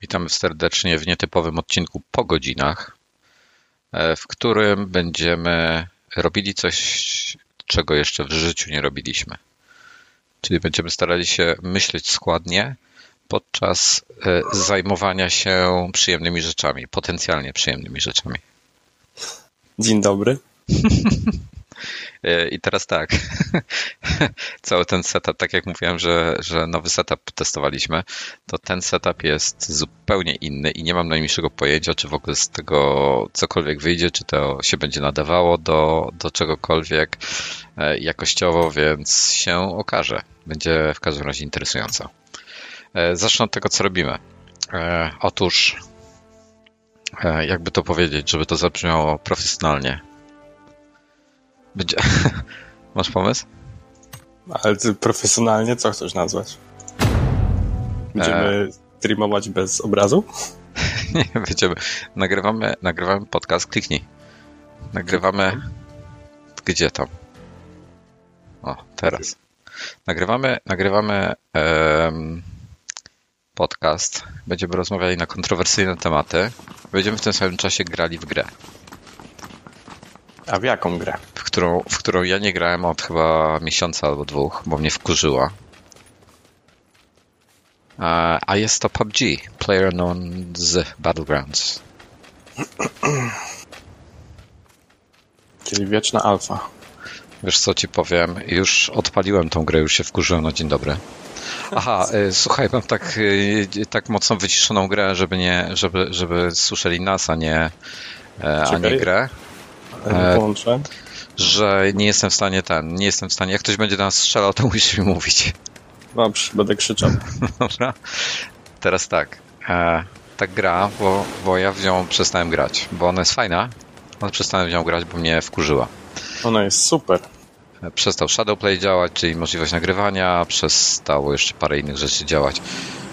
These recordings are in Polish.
Witamy serdecznie w nietypowym odcinku po godzinach, e, w którym będziemy robili coś, czego jeszcze w życiu nie robiliśmy. Czyli będziemy starali się myśleć składnie podczas e, zajmowania się przyjemnymi rzeczami, potencjalnie przyjemnymi rzeczami. Dzień dobry. E, I teraz tak, cały ten setup, tak jak mówiłem, że, że nowy setup testowaliśmy, to ten setup jest zupełnie inny i nie mam najmniejszego pojęcia, czy w ogóle z tego cokolwiek wyjdzie, czy to się będzie nadawało do, do czegokolwiek e, jakościowo, więc się okaże. Będzie w każdym razie interesująco. E, zacznę od tego, co robimy. Otóż, jakby to powiedzieć, żeby to zabrzmiało profesjonalnie, będzie... Masz pomysł? Ale ty profesjonalnie co chcesz nazwać? Będziemy e... streamować bez obrazu? Nie, będziemy. Nagrywamy, nagrywamy podcast, kliknij. Nagrywamy... Gdzie tam? O, teraz. Nagrywamy, nagrywamy um, podcast. Będziemy rozmawiali na kontrowersyjne tematy. Będziemy w tym samym czasie grali w grę. A w jaką grę? W którą, w którą ja nie grałem od chyba miesiąca albo dwóch, bo mnie wkurzyła. A jest to PUBG, Player z Battlegrounds. Czyli wieczna alfa. Wiesz co ci powiem, już odpaliłem tą grę, już się wkurzyłem na dzień dobry. Aha, y, słuchaj, mam tak, y, tak mocno wyciszoną grę, żeby nie, żeby, żeby słyszeli nas, a nie, e, a nie grę. Połączę. Że nie jestem w stanie ten, nie jestem w stanie. Jak ktoś będzie do nas strzelał, to musisz mi mówić. Dobrze, będę krzyczał. Dobra. Teraz tak. E, ta gra, bo, bo ja w nią przestałem grać, bo ona jest fajna, ale przestałem w nią grać, bo mnie wkurzyła. Ona jest super. E, przestał Shadowplay działać, czyli możliwość nagrywania, przestało jeszcze parę innych rzeczy działać.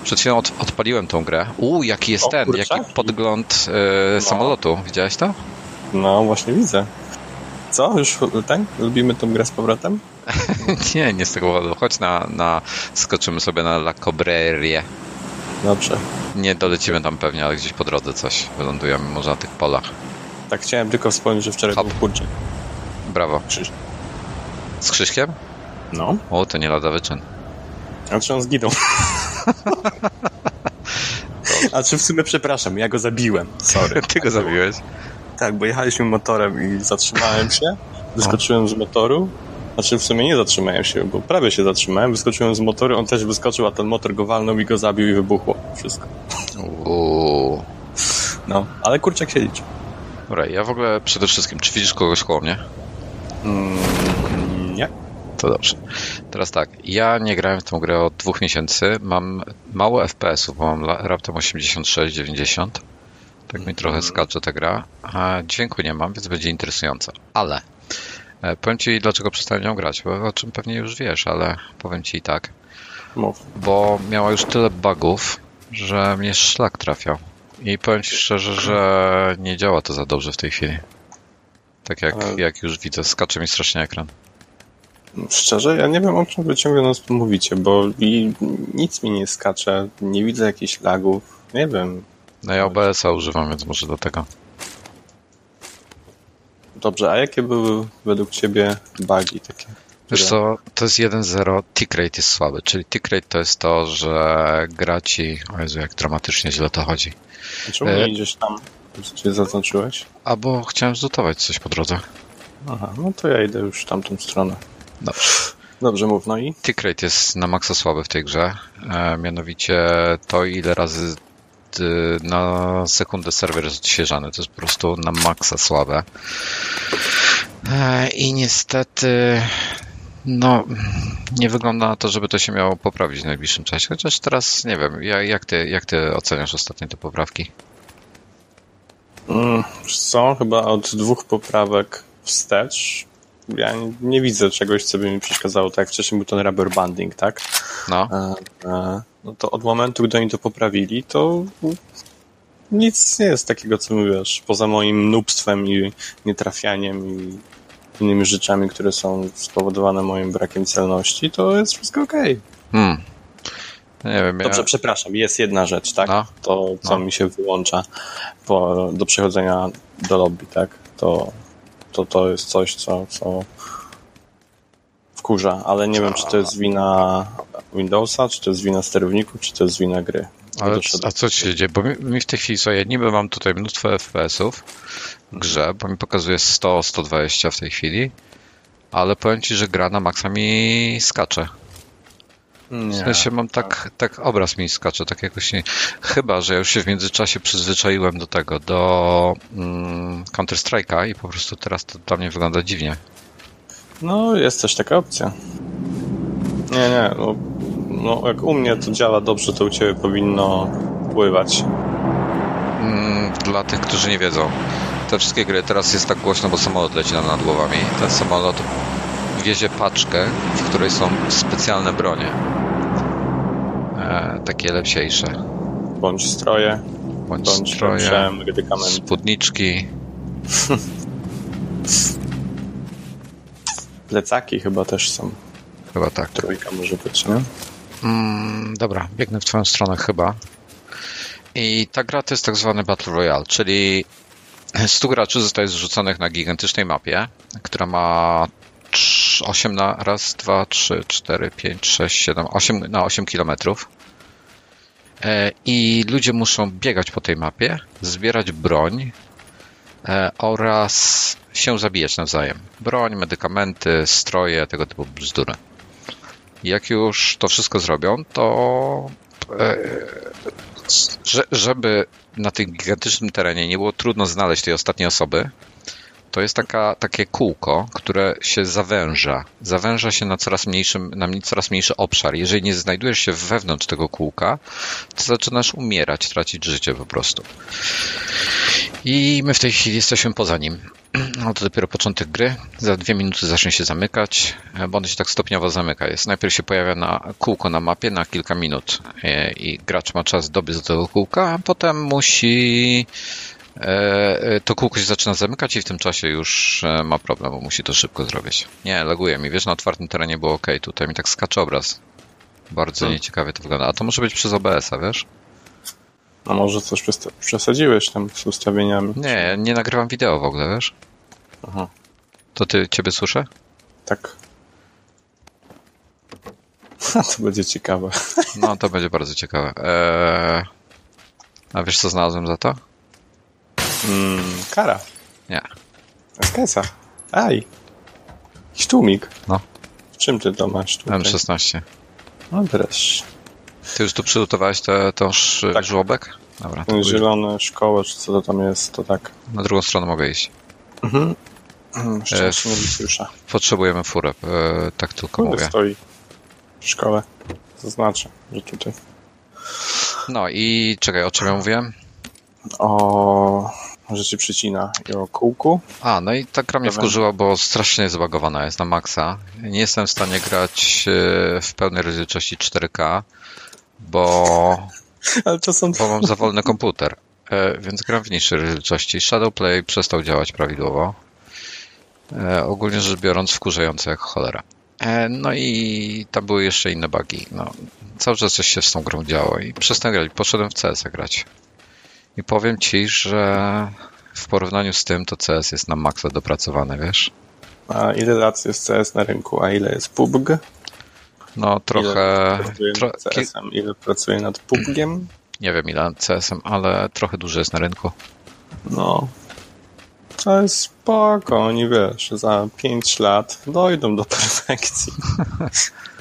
Przed chwilą od, odpaliłem tą grę. Uuu, jaki jest o, ten, kurczak? jaki podgląd e, no. samolotu. Widziałeś to? No, właśnie widzę. Co? Już ten? Lubimy tą grę z powrotem? nie, nie z tego powodu. Chodź na, na... Skoczymy sobie na La Cobrerię. Dobrze. Nie dolecimy tam pewnie, ale gdzieś po drodze coś. Wylądujemy może na tych polach. Tak, chciałem tylko wspomnieć, że wczoraj Hop. był kurczę. Brawo. Krzyż. Z Krzyśkiem? No. O, to nie lada wyczyn. A czy on zginął? A czy w sumie przepraszam, ja go zabiłem. Sorry. Ty go zabiłeś? Tak, bo jechaliśmy motorem i zatrzymałem się, wyskoczyłem z motoru, znaczy w sumie nie zatrzymałem się, bo prawie się zatrzymałem, wyskoczyłem z motoru, on też wyskoczył, a ten motor go walnął i go zabił i wybuchło wszystko. Uuu. No, ale kurczak się liczy. Dobra, ja w ogóle przede wszystkim, czy widzisz kogoś koło mnie? Mm, nie. To dobrze. Teraz tak, ja nie grałem w tą grę od dwóch miesięcy, mam mało FPS-ów, bo mam raptem 86-90 tak mi trochę skacze ta gra. A dźwięku nie mam, więc będzie interesująca. Ale e, powiem Ci, dlaczego przestałem nią grać, bo o czym pewnie już wiesz, ale powiem Ci i tak. Mów. Bo miała już tyle bugów, że mnie szlak trafiał. I powiem Ci szczerze, że nie działa to za dobrze w tej chwili. Tak jak, ale... jak już widzę, skacze mi strasznie ekran. Szczerze, ja nie wiem o czym wy ciągle nas mówicie, bo i nic mi nie skacze, nie widzę jakichś lagów, nie wiem. No ja OBS-a używam, więc może do tego. Dobrze, a jakie były według Ciebie bugi takie? Wiesz co, to jest 1.0, tick rate jest słaby, czyli tick rate to jest to, że gra ci, o Jezu, jak dramatycznie źle to chodzi. Czemu e... nie idziesz tam, gdzie zaznaczyłeś? Albo chciałem zlutować coś po drodze. Aha, no to ja idę już w tamtą stronę. Dobrze. Dobrze, mów, no i? Tick rate jest na maksa słaby w tej grze, e, mianowicie to ile razy Y, na sekundę serwer jest odświeżany. To jest po prostu na maksa słabe. E, I niestety no, nie wygląda na to, żeby to się miało poprawić w najbliższym czasie. Chociaż teraz nie wiem, jak ty, jak ty oceniasz ostatnie te poprawki? Mm, są chyba od dwóch poprawek wstecz. Ja nie, nie, widzę czegoś, co by mi przeszkadzało. Tak jak wcześniej był ten rubber banding, tak? No. E, e, no to od momentu, gdy oni to poprawili, to nic nie jest takiego, co mówisz, poza moim nubstwem i nietrafianiem i innymi rzeczami, które są spowodowane moim brakiem celności, to jest wszystko okej. Okay. Hmm. Nie wiem, Dobrze, ja... przepraszam, jest jedna rzecz, tak? No. To, co No. mi się wyłącza po, do przechodzenia do lobby, tak? To, to, to jest coś, co, co wkurza, ale nie wiem, czy to jest wina Windowsa, czy to jest wina sterowników, czy to jest wina gry. Ale, a co ci się dzieje? Bo mi, mi w tej chwili, co ja niby mam tutaj mnóstwo FPS-ów w grze, bo mi pokazuje 100-120 w tej chwili, ale powiem ci, że gra na maksa mi skacze. W Nie. sensie mam tak, tak obraz mi skacze, tak jakoś nie... Chyba, że ja już się w międzyczasie przyzwyczaiłem do tego, do mm, Counter-Strike'a i po prostu teraz to dla mnie wygląda dziwnie. No, jest też taka opcja. Nie, nie, no, no jak u mnie to działa dobrze, to u ciebie powinno pływać. Mm, Dla tych, którzy nie wiedzą, te wszystkie gry teraz jest tak głośno, bo samolot leci nam nad głowami. Ten samolot wiezie paczkę, w której są specjalne bronie. E, takie lepsiejsze. Bądź stroje, Bądź, bądź stroje, spódniczki. Plecaki chyba też są. Chyba tak. Trójka może być, nie? Mm, dobra, biegnę w twoją stronę chyba. I ta gra to jest tak zwany Battle Royale, czyli 100 graczy zostaje zrzuconych na gigantycznej mapie, która ma 8 na raz, 2, 3, 4, 5, 6, 7, 8 na 8 kilometrów. E, I ludzie muszą biegać po tej mapie, zbierać broń oraz się zabijać nawzajem. Broń, medykamenty, stroje, tego typu bzdury. Jak już to wszystko zrobią, to e, że, żeby na tym gigantycznym terenie nie było trudno znaleźć tej ostatniej osoby, to jest taka, takie kółko, które się zawęża. Zawęża się na coraz, mniejszym, na coraz mniejszy obszar. Jeżeli nie znajdujesz się wewnątrz tego kółka, to zaczynasz umierać, tracić życie po prostu. I my w tej chwili jesteśmy poza nim. No to dopiero początek gry. Za dwie minuty zacznie się zamykać, bo on się tak stopniowo zamyka. Jest najpierw się pojawia na kółko na mapie na kilka minut e, i gracz ma czas dobiec do tego kółka, a potem musi to kółko się zaczyna zamykać i w tym czasie już e, ma problem, bo musi to szybko zrobić. Nie, laguje mi. Wiesz, na otwartym terenie było ok. Tutaj mi tak skacze obraz. Bardzo Hmm. nieciekawie to wygląda. A to może być przez OBS-a, wiesz? A może coś przesadziłeś tam z ustawieniami? Nie, ja nie nagrywam wideo w ogóle, wiesz? Aha, To ty, ciebie słyszę? tak. to będzie ciekawe. No, to będzie bardzo ciekawe. Eee... A wiesz, co znalazłem za to? Mm, kara. Nie. SKS-a. Aj. Tłumik. No. W czym ty to masz tutaj? M16. No wreszcie. Ty już tu przygotowałeś te, ten sz- Tak. żłobek? Dobra, to zielony szkoła, czy co to tam jest, to tak. na drugą stronę mogę iść. Mhm. Szczęście E, nie słysza. Potrzebujemy furę, e, tak tylko Kurde mówię. stoi w szkole. Zaznaczę, że tutaj. No i czekaj, o czym ja mówiłem? O, że ci przycina i o kółku. A, no i ta gra mnie wkurzyła, bo strasznie zbagowana jest na maksa. Nie jestem w stanie grać e, w pełnej rozdzielczości 4K, bo Ale to są... bo mam za wolny komputer, e, więc gram w niższej rozdzielczości. Shadowplay przestał działać prawidłowo. E, ogólnie rzecz biorąc, wkurzające jak cholera. No i tam były jeszcze inne bugi. No, cały czas coś się z tą grą działo i przestałem grać. Poszedłem w CS grać. I powiem ci, że w porównaniu z tym to CS jest na maksa dopracowany, wiesz? A ile lat jest CS na rynku, a ile jest PUBG? No trochę... Ile Tro, CS-em? Ile pracuje nad PUBGiem? nie wiem ile nad CS-em, ale trochę duży jest na rynku. No. To jest spoko, oni wiesz, za 5 lat dojdą do perfekcji.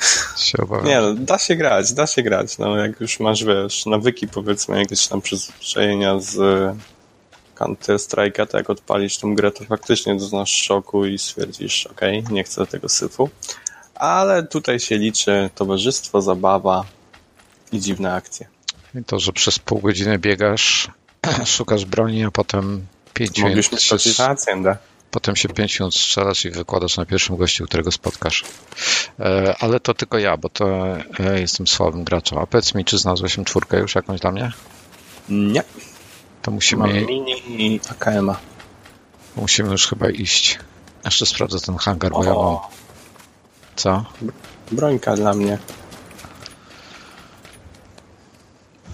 Się obawiam. Nie no, da się grać, da się grać. No jak już masz, wiesz, nawyki powiedzmy, jakieś tam przyzwyczajenia z Counter Strike'a, to jak odpalisz tą grę, to faktycznie doznasz szoku i stwierdzisz, okej, nie chcę tego syfu. Ale tutaj się liczy towarzystwo, zabawa i dziwne akcje. I to, że przez pół godziny biegasz, szukasz broni, a potem pięć minut, Mogliśmy stracić na Haciendę. Potem się pięć minut strzelasz i wykładasz na pierwszym gościu, którego spotkasz. E, ale to tylko ja, bo to e, jestem słabym graczem. A powiedz mi, czy znalazłeś czwórkę już jakąś dla mnie? Nie, To mam musimy, mini i AKM-a. musimy już chyba iść. Jeszcze sprawdzę ten hangar, bo ja mam... Co? brońka dla mnie.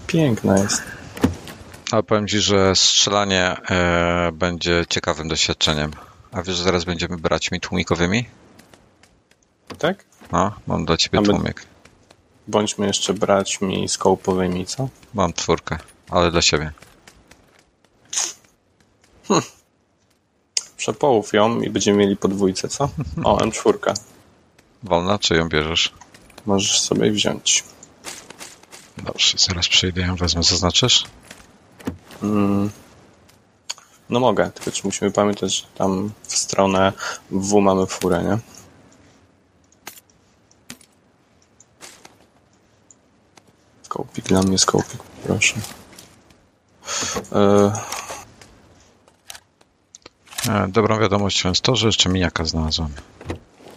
piękna jest. Ale powiem Ci, że strzelanie e, będzie ciekawym doświadczeniem. A wiesz, że zaraz będziemy braćmi tłumikowymi? Tak? No, mam dla Ciebie my- tłumik. Bądźmy jeszcze braćmi skołpowymi, co? Mam czwórkę, ale dla siebie. Przepołów ją i będziemy mieli podwójce, co? O, M4. Wolna, czy ją bierzesz? Możesz sobie wziąć. Dobrze, zaraz przejdę ją wezmę. Zaznaczysz? Mm. No mogę, tylko czy musimy pamiętać, że tam w stronę W mamy furę, nie? Skołpik dla mnie, skołpik, proszę. E, E, dobrą wiadomością jest to, że jeszcze miniaka znalazłem.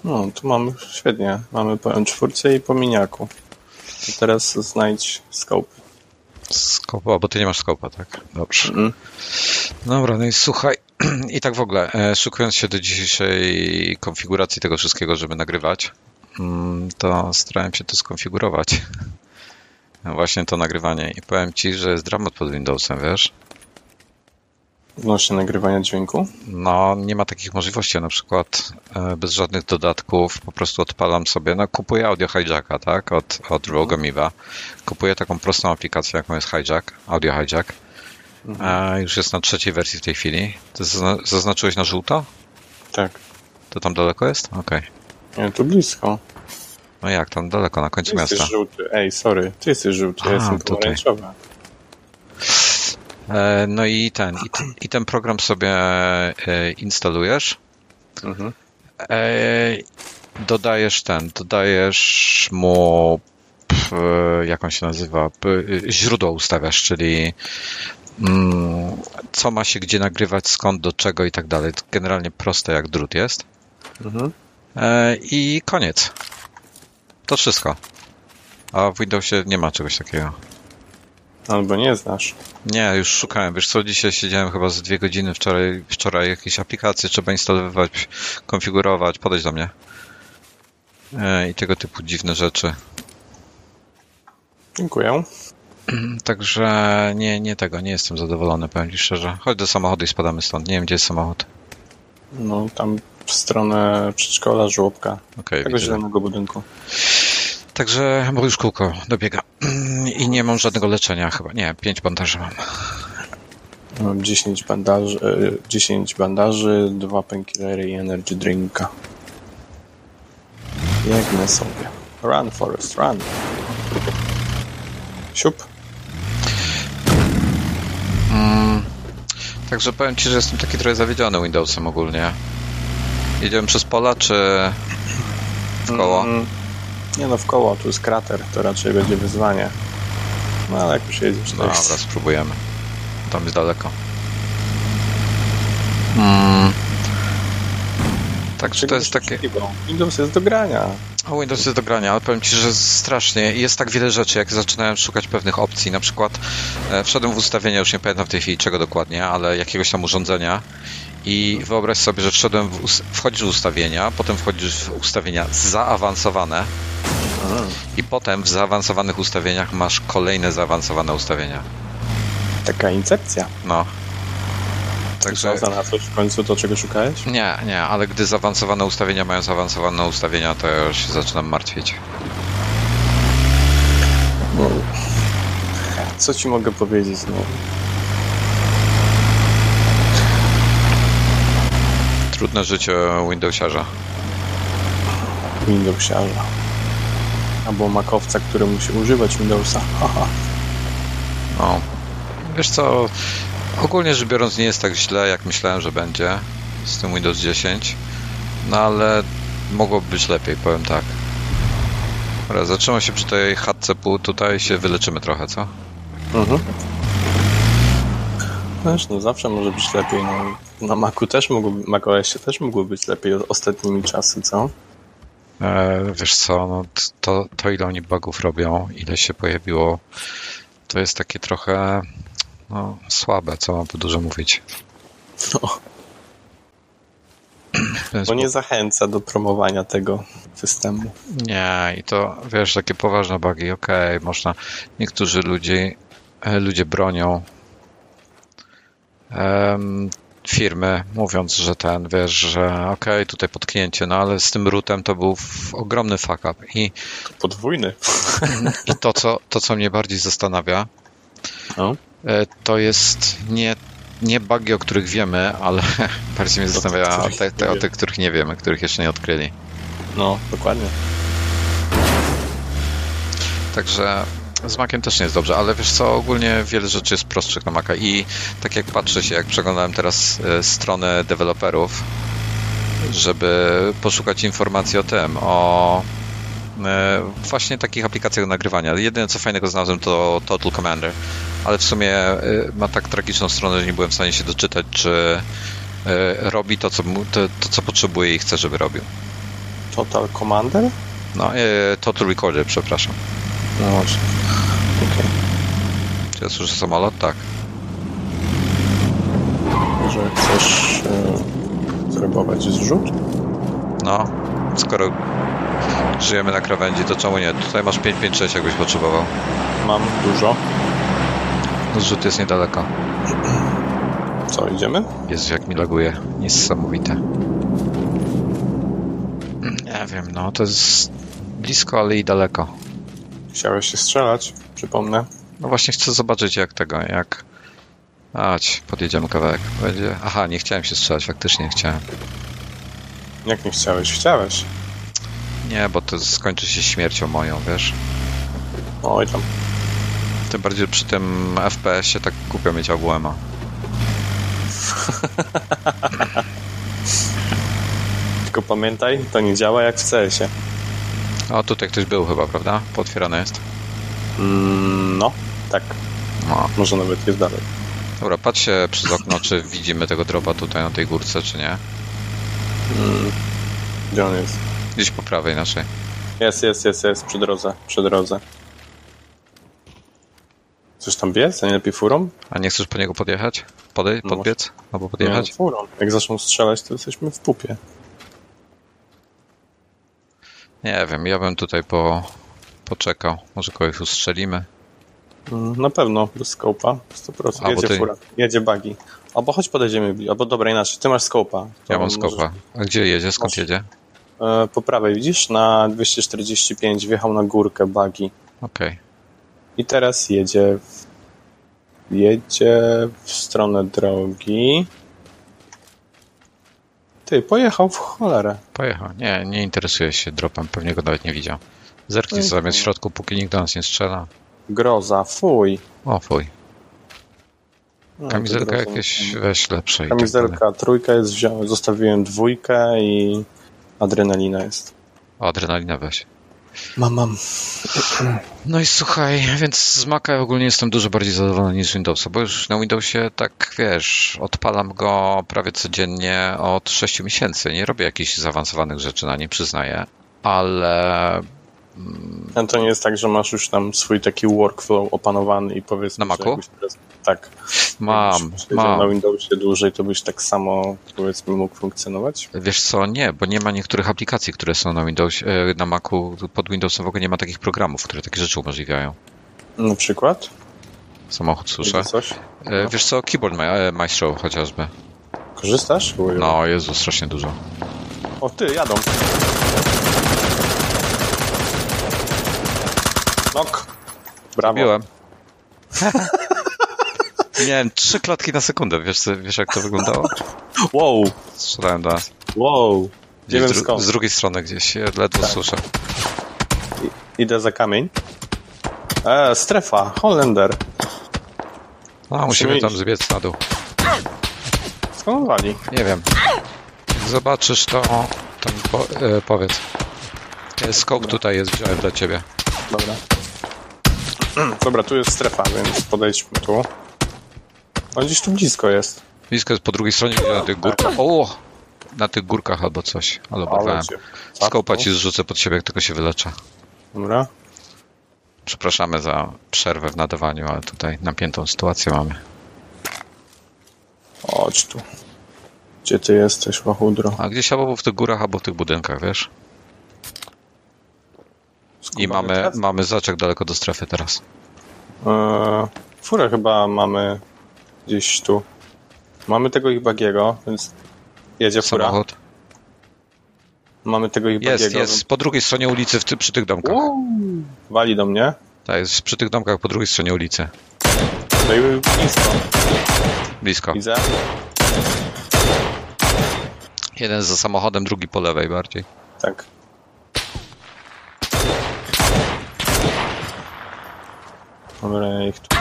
no, tu mamy świetnie. Mamy po M4 i po miniaku. I teraz znajdź skołp. Skopa, bo ty nie masz skopa, tak? Dobrze. Mm. Dobra, no i słuchaj, i tak w ogóle, e, szykując się do dzisiejszej konfiguracji tego wszystkiego, żeby nagrywać, mm, to starałem się to skonfigurować. Właśnie to nagrywanie. I powiem ci, że jest dramat pod Windowsem, wiesz? Odnośnie nagrywania dźwięku. No, nie ma takich możliwości. Ja na przykład e, bez żadnych dodatków po prostu odpalam sobie, no kupuję audio hijacka, tak, od, od Rogue Amiiba. Kupuję taką prostą aplikację, jaką jest Hijack, Audio Hijack. E, już jest na trzeciej wersji w tej chwili. Ty zazna- zaznaczyłeś na żółto? Tak. To tam daleko jest? Okej. Nie, tu blisko. No jak, tam daleko, na końcu Ty jesteś miasta. żółty. Ej, sorry. Ty jesteś żółty, ja A, jestem tutaj. pomarańczowy. E, no i ten, i, ten program sobie e, instalujesz. Mhm. E, dodajesz ten, dodajesz mu, e, jak on się nazywa, e, źródło ustawiasz, czyli mm, co ma się gdzie nagrywać, skąd, do czego i tak dalej. Generalnie proste jak drut jest. Mhm. E, I koniec. To wszystko. A w Windowsie nie ma czegoś takiego. Albo nie znasz. Nie, już szukałem. Wiesz co, dzisiaj siedziałem chyba z dwie godziny wczoraj, wczoraj jakieś aplikacje trzeba instalować, konfigurować, podejść do mnie. E, I tego typu dziwne rzeczy. Dziękuję. Także nie, nie tego, nie jestem zadowolony, powiem Ci szczerze. Chodź do samochodu i spadamy stąd. Nie wiem, gdzie jest samochód. No, tam w stronę przedszkola, żłobka. Okej, Tego widzę. zielonego budynku. Także, bo już kółko dobiega. I nie mam żadnego leczenia chyba. Nie, pięć bandaży mam. Mam 10 bandaży, e, 10 bandaży, dwa painkillery i energy drinka. Biegnę sobie. Run, Forest, run. Siup. Mm, także powiem Ci, że jestem taki trochę zawiedziony Windowsem ogólnie. Jedziemy przez pola, czy w koło? Mm, nie no, w koło, tu jest krater, to raczej będzie wyzwanie. No ale jak już jedziesz, to Dobra, jest... spróbujemy. Tam jest daleko. Mm. Także to jest takie... Windows jest do grania. O, Windows jest do grania, ale powiem Ci, że strasznie. Jest tak wiele rzeczy, jak zaczynałem szukać pewnych opcji. Na przykład e, wszedłem w ustawienia, już nie pamiętam w tej chwili czego dokładnie, ale jakiegoś tam urządzenia i wyobraź sobie, że wszedłem w, wchodzisz w ustawienia, potem wchodzisz w ustawienia zaawansowane i potem w zaawansowanych ustawieniach masz kolejne zaawansowane ustawienia. Taka incepcja. No. Także... Także Znalazłeś w końcu to, czego szukałeś? nie, nie, ale gdy zaawansowane ustawienia mają zaawansowane ustawienia, to ja już się zaczynam martwić. No. Co ci mogę powiedzieć? No, Trudne życie Windowsiarza. Windowsiarza. Albo makowca, który musi używać Windowsa. Haha. No. Wiesz co, ogólnie rzecz biorąc nie jest tak źle, jak myślałem, że będzie z tym Windows 10, no ale mogłoby być lepiej, powiem tak. Dobra, zatrzymam się przy tej chatce pół, tutaj się wyleczymy trochę, co? Mhm. Wiesz, no zawsze może być lepiej. No, na Macu też mógłby, macOSie też mogło być lepiej ostatnimi czasy, co? E, wiesz co, no to, to ile oni bugów robią, ile się pojawiło, to jest takie trochę no, słabe, co mam tu dużo mówić. No, Więc bo nie zachęca do promowania tego systemu. Nie, i to wiesz, takie poważne bugi, okej, można. Niektórzy ludzie, e, ludzie bronią firmy, mówiąc, że ten, wiesz, że okej, tutaj potknięcie, no ale z tym rootem to był ogromny fuck up. I, Podwójny. i to, co, to, co mnie bardziej zastanawia, No. e, to jest nie, nie bugi, o których wiemy, ale bardziej mnie zastanawia o te, te, o tych, których nie wiemy, których jeszcze nie odkryli. No, dokładnie. Także z Maciem też nie jest dobrze, ale wiesz co, ogólnie wiele rzeczy jest prostszych na Maca i tak jak patrzę się, jak przeglądałem teraz e, stronę deweloperów, żeby poszukać informacji o tym, o e, właśnie takich aplikacjach nagrywania. Jedyne co fajnego znalazłem to Total Commander, ale w sumie e, ma tak tragiczną stronę, że nie byłem w stanie się doczytać, czy robi to, co, to, to, co potrzebuje i chce, żeby robił. Total Commander? No, Total Recorder, przepraszam. No właśnie. Okej. Czy ja słyszę samolot? Tak. Może chcesz e, zrebować zrzut? No, skoro żyjemy na krawędzi, to czemu nie? Tutaj masz 556, jakbyś potrzebował. Mam dużo. No, Zrzut jest niedaleko. Co, idziemy? Jezu, jak mi laguje. Niesamowite. Nie wiem, no to jest blisko, ale i daleko. Chciałeś się strzelać, przypomnę. No właśnie chcę zobaczyć jak tego, jak... Ać, podjedziemy kawałek. Będzie... Aha, nie chciałem się strzelać, faktycznie nie chciałem. Jak nie chciałeś? Chciałeś. Nie, bo to skończy się śmiercią moją, wiesz? Oj tam. Tym bardziej przy tym FPS-ie tak głupio mieć AWM-a. Tylko pamiętaj, to nie działa jak w CS-ie. O, tutaj ktoś był chyba, prawda? Potwierane jest. Mm, no, tak. No. Może nawet jest dalej. Dobra, patrzcie przez okno, czy widzimy tego dropa tutaj na tej górce, czy nie. Mm, gdzie on jest? Gdzieś po prawej naszej. Jest, jest, jest, jest. Przy drodze, przy drodze. Coś tam biec? A nie lepiej furą? A nie chcesz po niego podjechać? Podej, No podbiec? Albo Nie, podjechać? no, furą. Jak zaczną strzelać, to jesteśmy w pupie. Nie wiem, ja bym tutaj po, poczekał. Może kogoś ustrzelimy. Mm, Na pewno, bez skopa, 100%. A, bo Jedzie ty- fura, jedzie buggy. Albo choć podejdziemy, albo dobra, inaczej, ty masz skopa. Ja mam możesz- skopa. A gdzie jedzie? Skąd Masz- jedzie? E, po prawej, widzisz? Na 245 wjechał na górkę buggy. Okej. I teraz jedzie w, jedzie w stronę drogi. Ty, pojechał w cholerę. Pojechał. Nie, nie interesuje się dropem. Pewnie go nawet nie widział. Zerknij Okej. zamiast w środku, póki nikt do nas nie strzela. Groza, fuj. O, fuj. No, Kamizelka jakieś weź lepsze. i tak. Kamizelka, trójka jest wziąłem, zostawiłem dwójkę i adrenalina jest. O, adrenalina weź. Mam, mam. No i słuchaj, więc z Maca ogólnie jestem dużo bardziej zadowolony niż z Windowsa, bo już na Windowsie tak, wiesz, odpalam go prawie codziennie od 6 miesięcy. Nie robię jakichś zaawansowanych rzeczy na nim, przyznaję, ale A to nie jest tak, że masz już tam swój taki workflow opanowany i powiedzmy, Na że Macu? Teraz, tak. mam, siedział na mam. Windowsie dłużej, to byś tak samo, powiedzmy, mógł funkcjonować? Wiesz co, nie, bo nie ma niektórych aplikacji, które są na Windowsie, na Macu, pod Windowsem w ogóle nie ma takich programów, które takie rzeczy umożliwiają. Na przykład? Samochód słyszę. Coś? E, Wiesz co, Keyboard e, Maestro chociażby. Korzystasz? Uj, No, Jezu, strasznie dużo. O, ty, jadą. Nok. Brawo. Biłem. Miałem trzy klatki na sekundę, wiesz, wiesz jak to wyglądało? Wow, Strzelałem do nas. wow. Gdzieś dru- skąd. z drugiej strony gdzieś, ledwo Tak. słyszę. Idę za kamień. E, strefa, Holender. No, musimy Musimy tam zbiec na dół. Skąd wali? Nie wiem. Jak zobaczysz to, to mi po, e, powiedz. E, Skok tutaj jest, wziąłem dla ciebie. Dobra. Dobra, tu jest strefa, więc podejdźmy tu. On gdzieś tu blisko jest. Blisko jest po drugiej stronie, gdzie na tych górkach. O! Na tych górkach albo coś, ale oberwałem. cię Skopa ci zrzucę pod siebie, jak tylko się wyleczę. Dobra. Przepraszamy za przerwę w nadawaniu, ale tutaj napiętą sytuację mamy. Chodź tu. Gdzie ty jesteś, łachudro? A gdzieś albo w tych górach, albo w tych budynkach, wiesz? I mamy, czas? mamy zaczek daleko do strefy teraz. Eee, Furę chyba mamy gdzieś tu. Mamy tego ich bagiego, więc jedzie fura. Samochód. Mamy tego ich Jest, bagiego. jest po drugiej stronie ulicy, w ty, przy tych domkach. Uuu, Wali do mnie. Tak, jest przy tych domkach po drugiej stronie ulicy. No i blisko. Blisko. Widzę. Jeden za samochodem, drugi po lewej bardziej. Tak. Dobra, ja ich tu...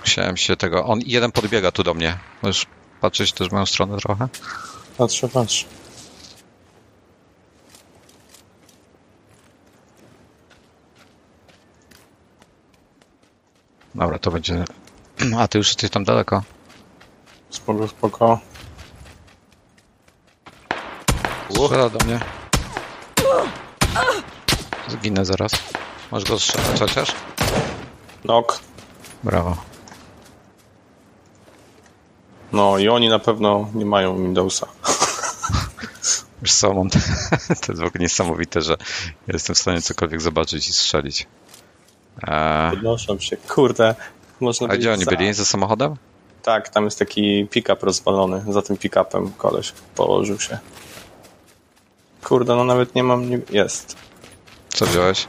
Musiałem się tego. On jeden podbiega tu do mnie. Możesz patrzeć też w moją stronę trochę? Patrzę, patrzę. Dobra, to będzie. A ty już jesteś tam daleko. Spoko, spoko. Strzela do mnie. Zginę zaraz. Możesz go strzelać chociaż? Nok. Brawo. No i oni na pewno nie mają Windowsa. Wiesz co, mam... to jest w ogóle niesamowite, że jestem w stanie cokolwiek zobaczyć i strzelić. Eee, Podnoszą się. Kurde. Można a gdzie oni za- byli? Za samochodem? Tak, tam jest taki pick-up rozwalony. Za tym pick-upem koleś położył się. Kurde, no nawet nie mam... Nie... Jest. Co wziąłeś?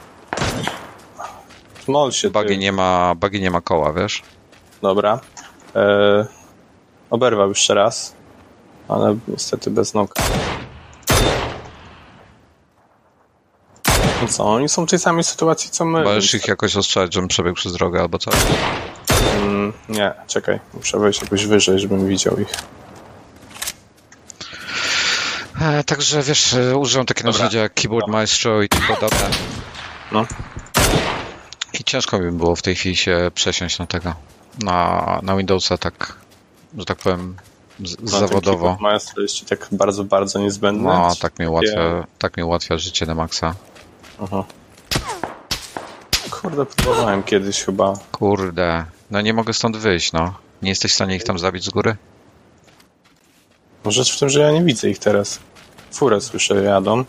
Się ty. nie ma, buggy nie ma koła, wiesz? Dobra. E... Oberwał jeszcze raz. Ale niestety bez noga. No co, oni są w tej samej sytuacji co my. Możesz ich jakoś ostrzelać, żebym przebiegł przez drogę albo coś? Mm, nie, czekaj. Muszę wejść jakoś wyżej, żebym widział ich. E, także wiesz, e, użyłem takie narzędzia jak Keyboard Maestro i tym podobne. No. I ciężko mi było w tej chwili się przesiąść na tego. Na, na Windowsa tak, że tak powiem, z, No, zawodowo. Ten jest tak bardzo, bardzo niezbędny. No, tak mi, ułatwia, tak mi ułatwia życie na maksa. Aha. Kurde, próbowałem kiedyś chyba. Kurde, no nie mogę stąd wyjść, no. Nie jesteś w stanie ich tam zabić z góry? No Rzecz w tym, że ja nie widzę ich teraz. Furę słyszę, jadą.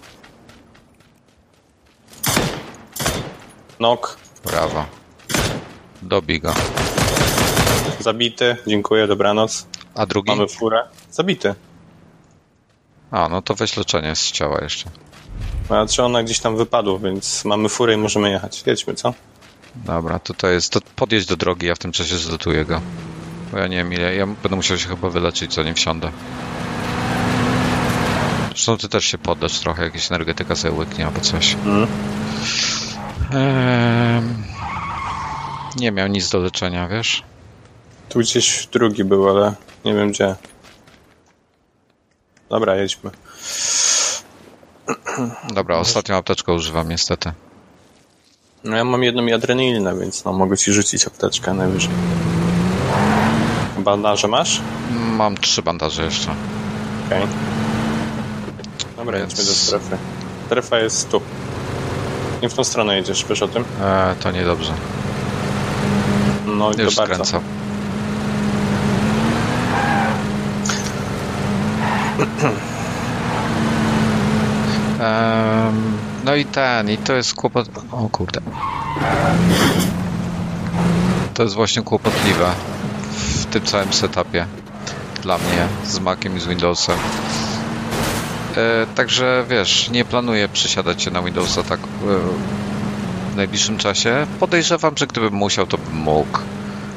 Nok, Brawo. Dobij go. zabity, dziękuję, dobranoc. A drugi? Mamy furę. Zabity. A, no to weź leczenie z ciała jeszcze. Znaczy ona gdzieś tam wypadła, więc mamy furę i możemy jechać. Jedźmy, co? Dobra, tutaj jest. To podjedź do drogi, ja w tym czasie zlutuję go. Bo ja nie wiem ile. Ja będę musiał się chyba wyleczyć, zanim wsiądę. Zresztą ty też się poddasz trochę, jakieś energetyka sobie łyknie albo coś. Mhm. Nie miał nic do leczenia, wiesz? Tu gdzieś drugi był, ale nie wiem gdzie. Dobra, jedźmy. Dobra, ostatnią apteczkę używam niestety. No ja mam jedną adrenalinę, więc no mogę ci rzucić apteczkę najwyżej. Bandaże masz? Mam trzy bandaże jeszcze. Okej. Dobra, Więc- jedźmy do strefy. Strefa jest tu. Nie w tą stronę jedziesz, wiesz o tym? Eee, to niedobrze. No i Już to bardzo. skręcam. Em, no i ten, i to jest kłopot... O kurde. To jest właśnie kłopotliwe w tym całym setupie dla mnie z Maciem i z Windowsem. E, także wiesz, nie planuję przesiadać się na Windowsa tak e, w najbliższym czasie. Podejrzewam, że gdybym musiał, to bym mógł.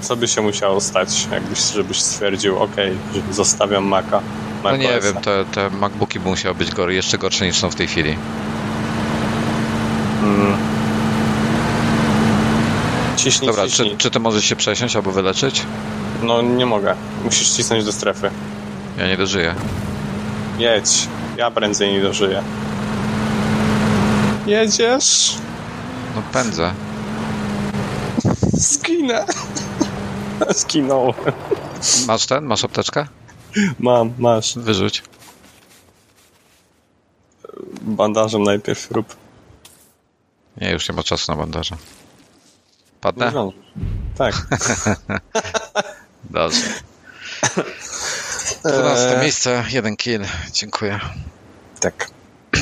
Co by się musiało stać, jakbyś, żebyś stwierdził, okej, że zostawiam Maca. No Mac nie OS-a. wiem, te, te MacBooki by musiały być gory, jeszcze gorsze niż są w tej chwili. Mm. Ciśnij, Dobra, ciśnij. czy, czy ty możesz się przesiąść albo wyleczyć? No nie mogę. Musisz cisnąć do strefy. Ja nie dożyję. Jedź. Ja prędzej nie dożyję. Jedziesz? No pędzę. Skinę. Skinąłem. Masz ten? Masz apteczkę? Mam, masz. Wyrzuć. Bandażem najpierw rób. Nie, już nie ma czasu na bandaże. Padnę? zdążysz. Tak. Dobrze. 12 Eee, miejsce, jeden kill. Dziękuję. tak.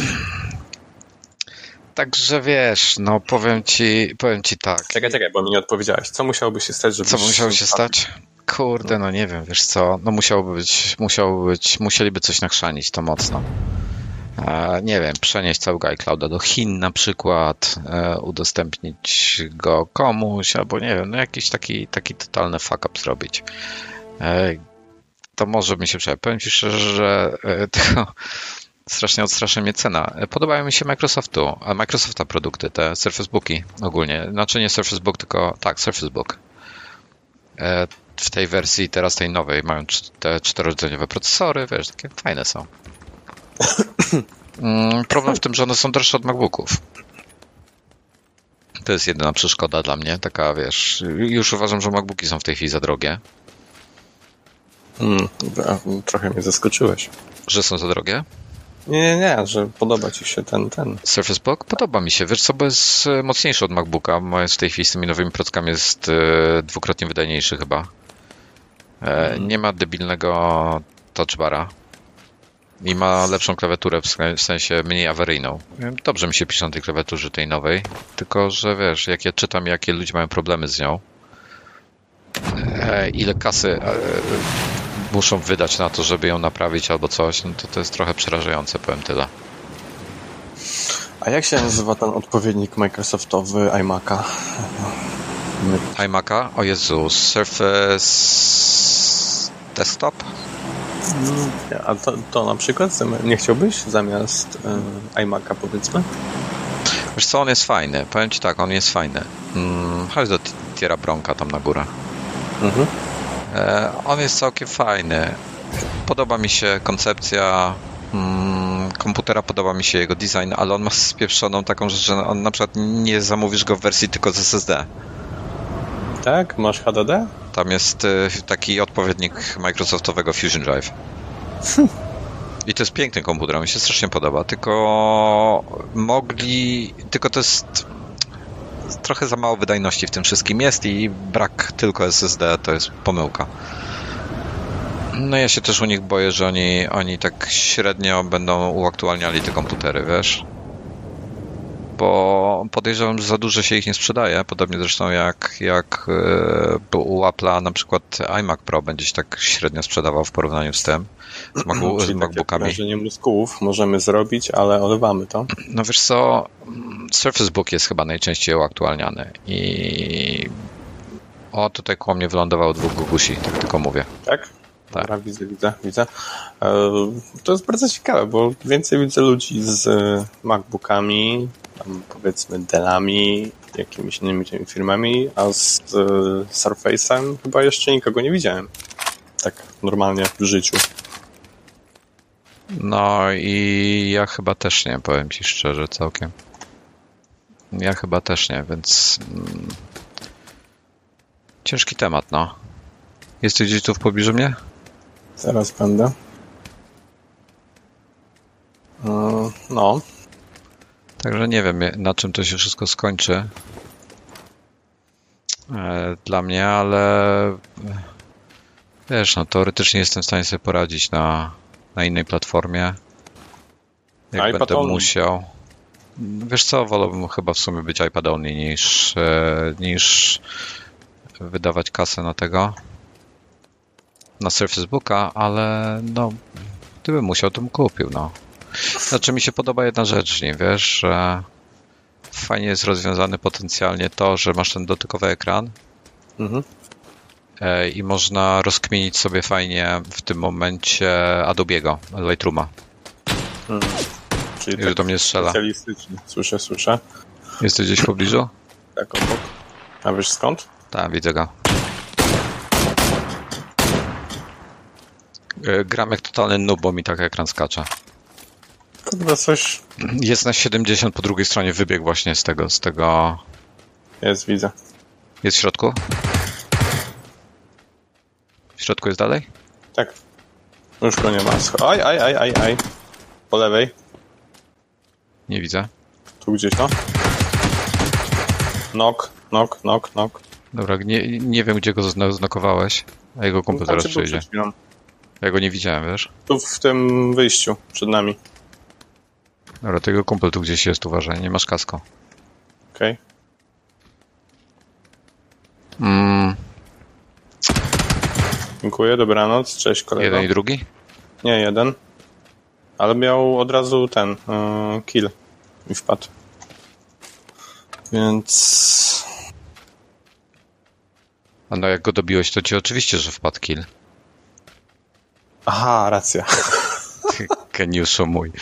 Także wiesz, no powiem ci, powiem ci tak. Czekaj, czekaj, bo mi nie odpowiedziałeś. Co musiałoby się stać, żeby... Co musiało się stać? Kurde, no nie wiem, wiesz co, no musiałoby być, musiałoby być, musieliby coś nachrzanić to mocno. E, nie wiem, przenieść całego iClouda do Chin na przykład, e, udostępnić go komuś, albo nie wiem, no jakiś taki, taki totalny fuck up zrobić. E, to może mi się przejść. Powiem ci szczerze, że e, tylko strasznie odstrasza mnie cena. Podobają mi się Microsoftu, a Microsofta produkty, te Surface Booki ogólnie. Znaczy nie Surface Book, tylko tak, Surface Book. E, W tej wersji teraz tej nowej mają te czterorodzeniowe procesory, wiesz, takie fajne są. Mm, Problem w tym, że one są droższe od MacBooków. To jest jedyna przeszkoda dla mnie, taka wiesz, już uważam, że MacBooki są w tej chwili za drogie. Hmm, trochę mnie zaskoczyłeś. Że są za drogie? Nie, nie, nie, że podoba ci się ten, ten. Surface Book podoba mi się. Wiesz co, bo jest e, mocniejszy od MacBooka. Moje w tej chwili z tymi nowymi prockami jest e, dwukrotnie wydajniejszy chyba. E, Nie ma debilnego touchbara. I ma lepszą klawiaturę, w sen- w sensie mniej awaryjną. Dobrze mi się pisze na tej klawiaturze tej nowej, tylko że wiesz, jak ja czytam, jakie ludzie mają problemy z nią, ile kasy muszą wydać na to, żeby ją naprawić albo coś, no to to jest trochę przerażające, powiem tyle. A jak się nazywa ten odpowiednik Microsoftowy iMac'a? iMac'a? O Jezu, Surface Desktop? A to, to na przykład nie chciałbyś zamiast e, iMac'a powiedzmy? Wiesz co, on jest fajny. Powiem ci tak, on jest fajny. Mm, chodź do Tiera Bronka tam na górę. Mhm. E, on jest całkiem fajny. Podoba mi się koncepcja mm, komputera, podoba mi się jego design, ale on ma spieprzoną taką rzecz, że on na przykład nie zamówisz go w wersji tylko z SSD. Tak? Masz HDD? Tam jest y, taki odpowiednik Microsoftowego Fusion Drive. I to jest piękny komputer, mi się strasznie podoba, tylko mogli, tylko to jest trochę za mało wydajności w tym wszystkim jest i brak tylko SSD to jest pomyłka. No ja się też u nich boję, że oni, oni tak średnio będą uaktualniali te komputery, wiesz? Bo podejrzewam, że za dużo się ich nie sprzedaje, podobnie zresztą jak, jak e, u Apple'a na przykład iMac Pro będzie się tak średnio sprzedawał w porównaniu z tym, z, Macu, z takie MacBookami. prężenie mózgów możemy zrobić, ale olewamy to. No wiesz co, Surface Book jest chyba najczęściej uaktualniany i o, tutaj koło mnie wylądowało dwóch gugusi, tak tylko mówię. Tak? Tak. Dobra, widzę, widzę, widzę. E, To jest bardzo ciekawe, bo więcej widzę ludzi z e, MacBookami, tam powiedzmy Dellami, jakimiś innymi tymi firmami, a z e, Surface'em chyba jeszcze nikogo nie widziałem. Tak normalnie w życiu. No i ja chyba też nie, powiem ci szczerze, całkiem. Ja chyba też nie, więc mm, ciężki temat, no. Jesteś gdzieś tu w pobliżu mnie? Zaraz będę. E, No, Także nie wiem, na czym to się wszystko skończy e, dla mnie, ale wiesz, no teoretycznie jestem w stanie sobie poradzić na, na innej platformie. Jak iPad będę only. musiał. Wiesz co, wolałbym chyba w sumie być iPad only niż, e, niż wydawać kasę na tego na Surface Booka, ale no gdybym musiał, to bym kupił, no. Znaczy mi się podoba jedna rzecz w nim, wiesz, że fajnie jest rozwiązany potencjalnie to, że masz ten dotykowy ekran mhm. e, i można rozkminić sobie fajnie w tym momencie Adobe'ego, Lightrooma. Mhm. Czyli Już tak do mnie strzela. Słyszę, słyszę. Jesteś gdzieś w pobliżu? Tak obok. A wiesz skąd? Tak, widzę go. E, Gram jak totalny noob, bo mi tak ekran skacze. Coś Jest na 70 po drugiej stronie, wybieg właśnie z tego, z tego... jest, widzę. Jest w środku? W środku jest dalej? Tak. Już go nie ma. Aj, aj, aj, aj, aj. Po lewej. Nie widzę. Tu gdzieś, no. Nok, nok, nok, nok. Dobra, nie, nie wiem, gdzie go znokowałeś, a jego kumpel Tam zaraz przyjdzie. Ja go nie widziałem, wiesz? Tu w tym wyjściu przed nami. Dobra, tego kumpel tu gdzieś jest, uważaj, nie masz kasko. Okej. Mm, Dziękuję, dobranoc, cześć kolego. jeden i drugi? Nie, jeden. Ale miał od razu ten yy, kill i wpadł. Więc A no jak go dobiłeś, to ci oczywiście, że wpadł kill. Aha, racja. Geniuszu mój.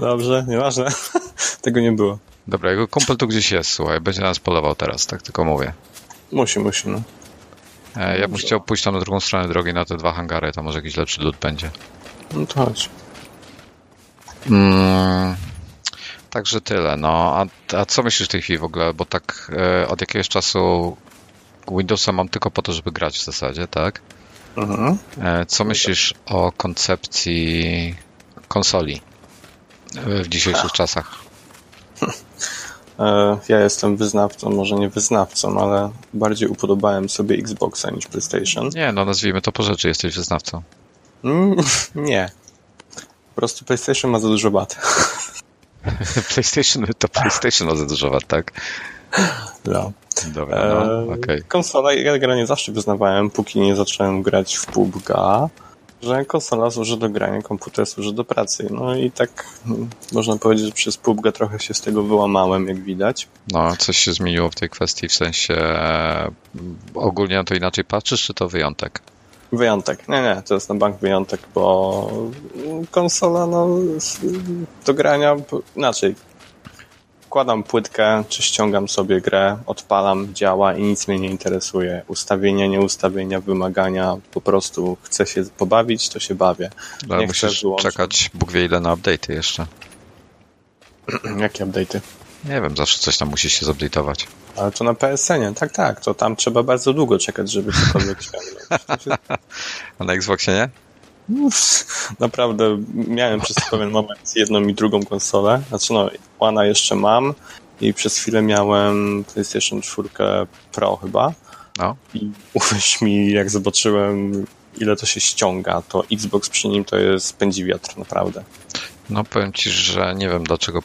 Dobrze, nieważne. Tego nie było. Dobra, jego kumpel tu gdzieś jest, słuchaj, będzie nas polował teraz, tak tylko mówię. Musi, musi, no. E, ja bym chciał pójść tam na drugą stronę drogi, na te dwa hangary, tam może jakiś lepszy lód będzie. No to chodź. Mm, także tyle, no. A, a co myślisz w tej chwili w ogóle? Bo tak e, od jakiegoś czasu Windowsa mam tylko po to, żeby grać w zasadzie, tak? Mhm. E, co myślisz o koncepcji konsoli w dzisiejszych czasach? E, ja jestem wyznawcą, może nie wyznawcą, ale bardziej upodobałem sobie Xboxa niż PlayStation. Nie, no nazwijmy to po rzeczy, jesteś wyznawcą. Mm, nie. Po prostu PlayStation ma za dużo bat. PlayStation to PlayStation ma za dużo wad, tak? No. Dobra, no, E, okej. Konsola, ja generalnie zawsze wyznawałem, póki nie zacząłem grać w PUBG, że konsola służy do grania, komputer służy do pracy. No i tak mm, można powiedzieć, że przez PUBG trochę się z tego wyłamałem, jak widać. No, coś się zmieniło w tej kwestii, w sensie e, ogólnie na to inaczej patrzysz, czy to wyjątek? Wyjątek. Nie, nie, to jest na bank wyjątek, bo konsola, no, do grania, inaczej. Wkładam płytkę, czy ściągam sobie grę, odpalam, działa i nic mnie nie interesuje. Ustawienia, nieustawienia, wymagania, po prostu chcę się pobawić, to się bawię. Ale Nie musisz czekać Bóg wie ile na update'y jeszcze. Jakie update'y? Nie wiem, zawsze coś tam musi się zupdate'ować. Ale to na PSN-ie, tak, tak, to tam trzeba bardzo długo czekać, żeby cokolwiek się A na Xboxie nie? Naprawdę miałem przez pewien moment jedną i drugą konsolę. Znaczy no, One'a jeszcze mam i przez chwilę miałem PlayStation 4 Pro chyba. No. I uwierz mi, jak zobaczyłem ile to się ściąga, to Xbox przy nim to jest pędzi wiatr, naprawdę. No powiem ci, że nie wiem dlaczego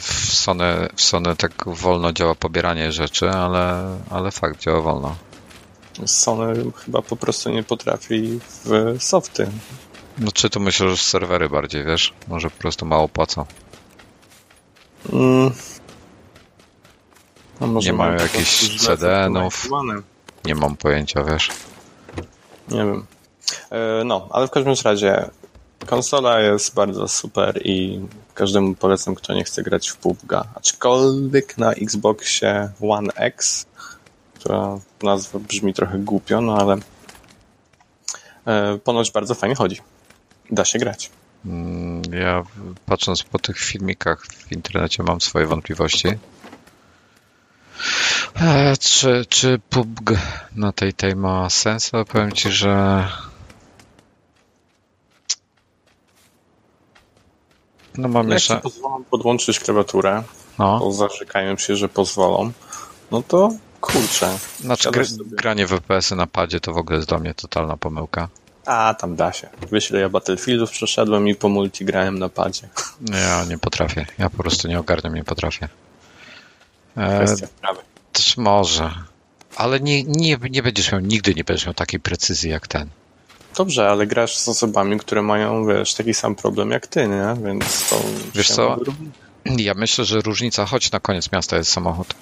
w Sony, w Sony tak wolno działa pobieranie rzeczy, ale, ale fakt, działa wolno. Sony chyba po prostu nie potrafi w softy. No czy to myślę, że serwery bardziej, wiesz? Może po prostu mało płacą. Mm. No Nie mają jakichś CD-nów. Nie mam pojęcia, wiesz? Nie wiem. E, No, ale w każdym razie konsola jest bardzo super i każdemu polecam, kto nie chce grać w PUBG. Aczkolwiek na Xboxie One X, która nazwa brzmi trochę głupio, no ale e, ponoć bardzo fajnie chodzi. Da się grać. Mm, Ja patrząc po tych filmikach w internecie mam swoje wątpliwości. E, czy, czy PUBG na tej tej ma sens? Ale powiem ci, że no mam Jak jeszcze... pozwolą podłączyć klawiaturę, No, to zarzekają się, że pozwolą, no to kurczę. znaczy gr- granie w FPS-y na padzie to w ogóle jest dla mnie totalna pomyłka. A, tam da się. Wiesz, ile ja Battlefieldów przeszedłem i po multi grałem na padzie. Ja nie potrafię. Ja po prostu nie ogarniam, nie potrafię. E, Kwestia sprawy. też może. Ale nie, nie, nie będziesz miał, nigdy nie będziesz miał takiej precyzji jak ten. Dobrze, ale grasz z osobami, które mają, wiesz, taki sam problem jak ty, nie? Więc to... Wiesz co? Ja myślę, że różnica, choć na koniec miasta jest samochód.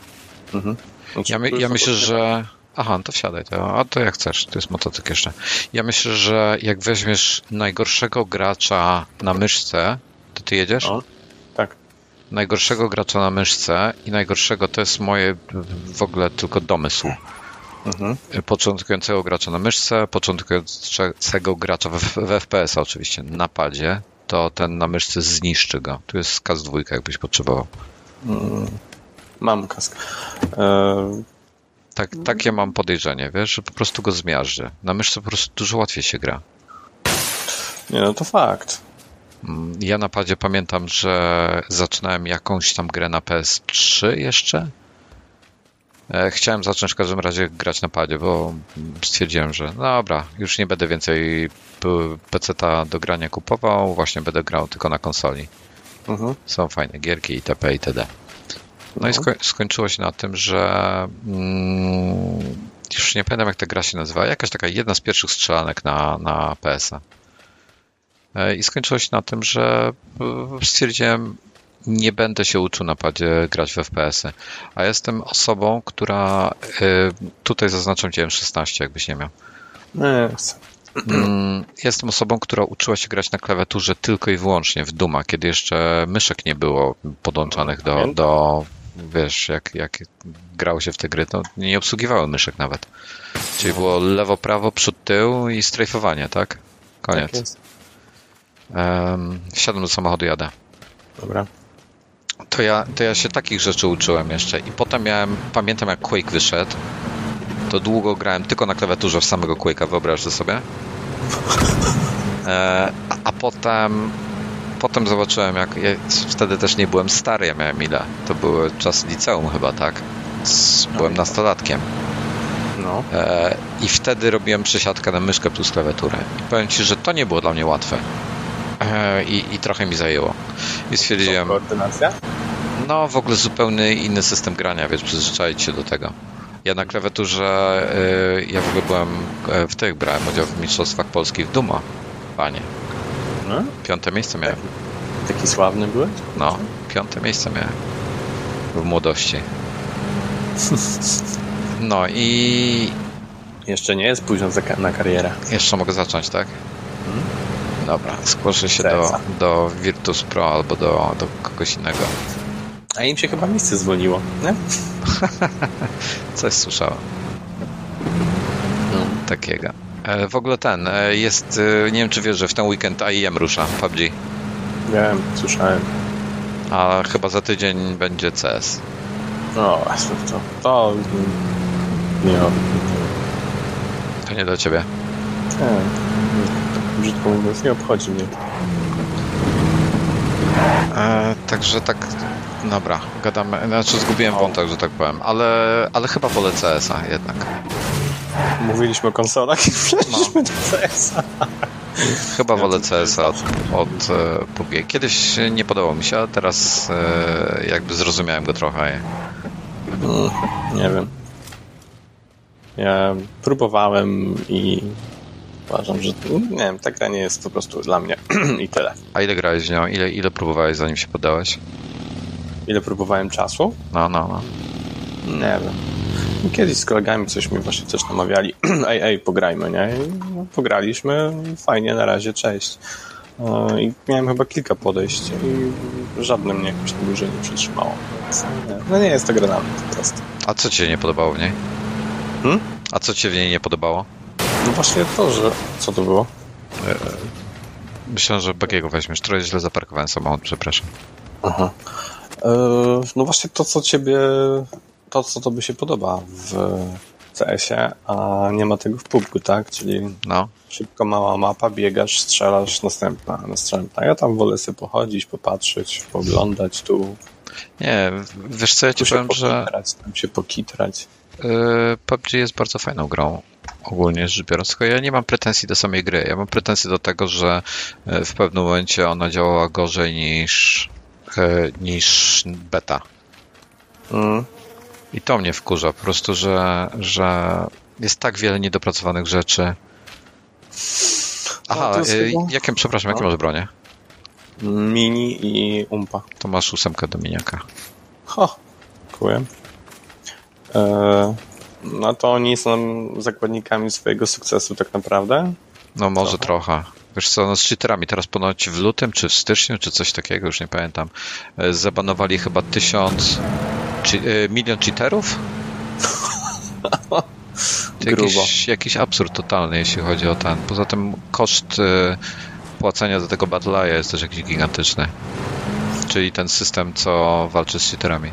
Mhm. Znaczy, Ja, my, ja myślę, że. Aha, no to wsiadaj, to, a to jak chcesz, to jest motocykl jeszcze. Ja myślę, że jak weźmiesz najgorszego gracza na myszce, to ty jedziesz? O, tak. Najgorszego gracza na myszce i najgorszego to jest moje w ogóle tylko domysł. Mhm. Początkującego gracza na myszce, początkującego gracza w, w FPS oczywiście na padzie, to ten na myszce zniszczy go. Tu jest skaz dwójka, jakbyś potrzebował. Mm, mam kask. E, Tak, takie mam podejrzenie, wiesz, że po prostu go zmiażdży. Na myszce po prostu dużo łatwiej się gra. nie, no to fakt. Mm, Ja na padzie pamiętam, że zaczynałem jakąś tam grę na PS3 jeszcze. E, Chciałem zacząć w każdym razie grać na padzie, bo stwierdziłem, że no dobra, już nie będę więcej PC-ta do grania kupował, właśnie będę grał tylko na konsoli. Mhm. Są fajne gierki itp. itd. No, no. i sko skończyło się na tym, że mm, już nie pamiętam jak ta gra się nazywa, jakaś taka jedna z pierwszych strzelanek na, na PS-a. E, I skończyło się na tym, że e, stwierdziłem, nie będę się uczył na padzie grać w FPS-y. A jestem osobą, która e, tutaj zaznaczam cię 16, jakbyś nie miał. No, mm, Jestem osobą, która uczyła się grać na klawiaturze tylko i wyłącznie w Duma, kiedy jeszcze myszek nie było podłączanych do, do wiesz, jak, jak grało się w te gry, to nie obsługiwały myszek nawet. Czyli było lewo, prawo, przód, tył i strajfowanie, tak? Koniec. Tak um, wsiadłem do samochodu, jadę. Dobra. To ja, to ja się takich rzeczy uczyłem jeszcze i potem miałem, pamiętam jak Quake wyszedł, to długo grałem tylko na klawiaturze w samego Quake'a, wyobraź to sobie. E, a, a potem potem zobaczyłem, jak ja wtedy też nie byłem stary, ja miałem ile? To były czasy liceum chyba, tak? Byłem nastolatkiem. No. E, I wtedy robiłem przesiadkę na myszkę plus klawiaturę. I powiem Ci, że to nie było dla mnie łatwe. E, i, I trochę mi zajęło. I stwierdziłem... To koordynacja? No, w ogóle zupełnie inny system grania, więc przyzwyczaić się do tego. Ja na klawiaturze, y, ja w ogóle byłem e, w tych, brałem udział w Mistrzostwach Polskich w Duma, panie. No? Piąte miejsce miałem. Taki, taki sławny byłeś? No, piąte miejsce miałem. W młodości. No i... Jeszcze nie jest późno na karierę. Jeszcze mogę zacząć, tak? Hmm? Dobra, zgłoszę się do, do Virtus Pro albo do, do kogoś innego. A im się chyba miejsce zwolniło, nie? Coś słyszałem. No. Takiego. E, w ogóle ten, e, jest, e, nie wiem czy wiesz, że w ten weekend AIM rusza, PUBG. Wiem, słyszałem. A chyba za tydzień będzie CS. No, to, to nie To nie do ciebie. Nie, brzydko mówiąc, nie obchodzi mnie. E, także tak, dobra, gadamy, znaczy zgubiłem wątek, że tak powiem, ale, ale chyba wolę CS-a jednak. Mówiliśmy o konsolach i przeszliśmy no. do CS-a. Chyba wolę CS-a od, od e, PUBG. Kiedyś nie podobał mi się, a teraz e, jakby zrozumiałem go trochę. Mm, nie wiem. Ja próbowałem i uważam, że nie wiem, ta gra nie jest po prostu dla mnie i tyle. A ile grałeś z nią? Ile, ile próbowałeś zanim się poddałeś? Ile próbowałem czasu? No, no, no. Nie wiem. Kiedyś z kolegami coś mi właśnie coś namawiali. ej, ej, pograjmy, nie? I no, pograliśmy, fajnie, na razie, cześć. I miałem chyba kilka podejść i żadne mnie jakoś tak dłużej nie. Więc nie. No nie jest to gra na mnie po prostu. A co ci się nie podobało w niej? Hmm? A co ci się w niej nie podobało? No właśnie to, że... Co to było? E, myślę, że Bagiego weźmiesz. Trochę źle zaparkowałem samochód, przepraszam. Aha. E, no właśnie to, co ciebie to, co tobie się podoba w CS-ie, a nie ma tego w PUBG, tak? Czyli no. szybko mała mapa, biegasz, strzelasz, następna, następna. Ja tam wolę sobie pochodzić, popatrzeć, poglądać tu. Nie, wiesz co, ja ci powiem, że... Tam się pokitrać. Yy, PUBG jest bardzo fajną grą ogólnie rzecz biorąc, tylko ja nie mam pretensji do samej gry. Ja mam pretensje do tego, że yy, w pewnym momencie ona działała gorzej niż, yy, niż beta. Mm. I to mnie wkurza po prostu, że, że jest tak wiele niedopracowanych rzeczy. Aha, no, y, jakie, przepraszam, jakie no. masz bronie? Mini i umpa. To masz ósemkę do miniaka. Ho, dziękuję. E, no to oni są zakładnikami swojego sukcesu tak naprawdę? No może trochę. trochę. Wiesz co, no z cheaterami teraz ponoć w lutym, czy w styczniu, czy coś takiego, już nie pamiętam, e, zabanowali chyba tysiąc czy, y, milion cheaterów? jakiś, jakiś absurd totalny, jeśli chodzi o ten. Poza tym koszt y, płacenia do tego Battle jest też jakiś gigantyczny. Czyli ten system, co walczy z cheaterami.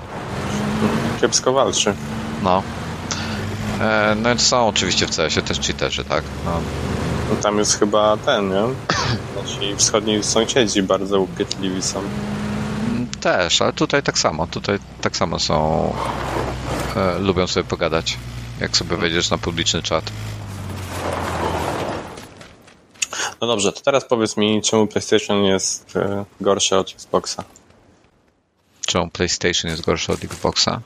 Kiepsko walczy. No. E, no są oczywiście w CS-ie też cheaterzy, tak? No. no tam jest chyba ten, nie? Nasi wschodni sąsiedzi bardzo upietliwi są. Też, ale tutaj tak samo. Tutaj tak samo są. E, lubią sobie pogadać, jak sobie wejdziesz na publiczny czat. No dobrze, to teraz powiedz mi, czemu PlayStation jest e, gorsze od Xboxa? czemu PlayStation jest gorszy od Xboxa?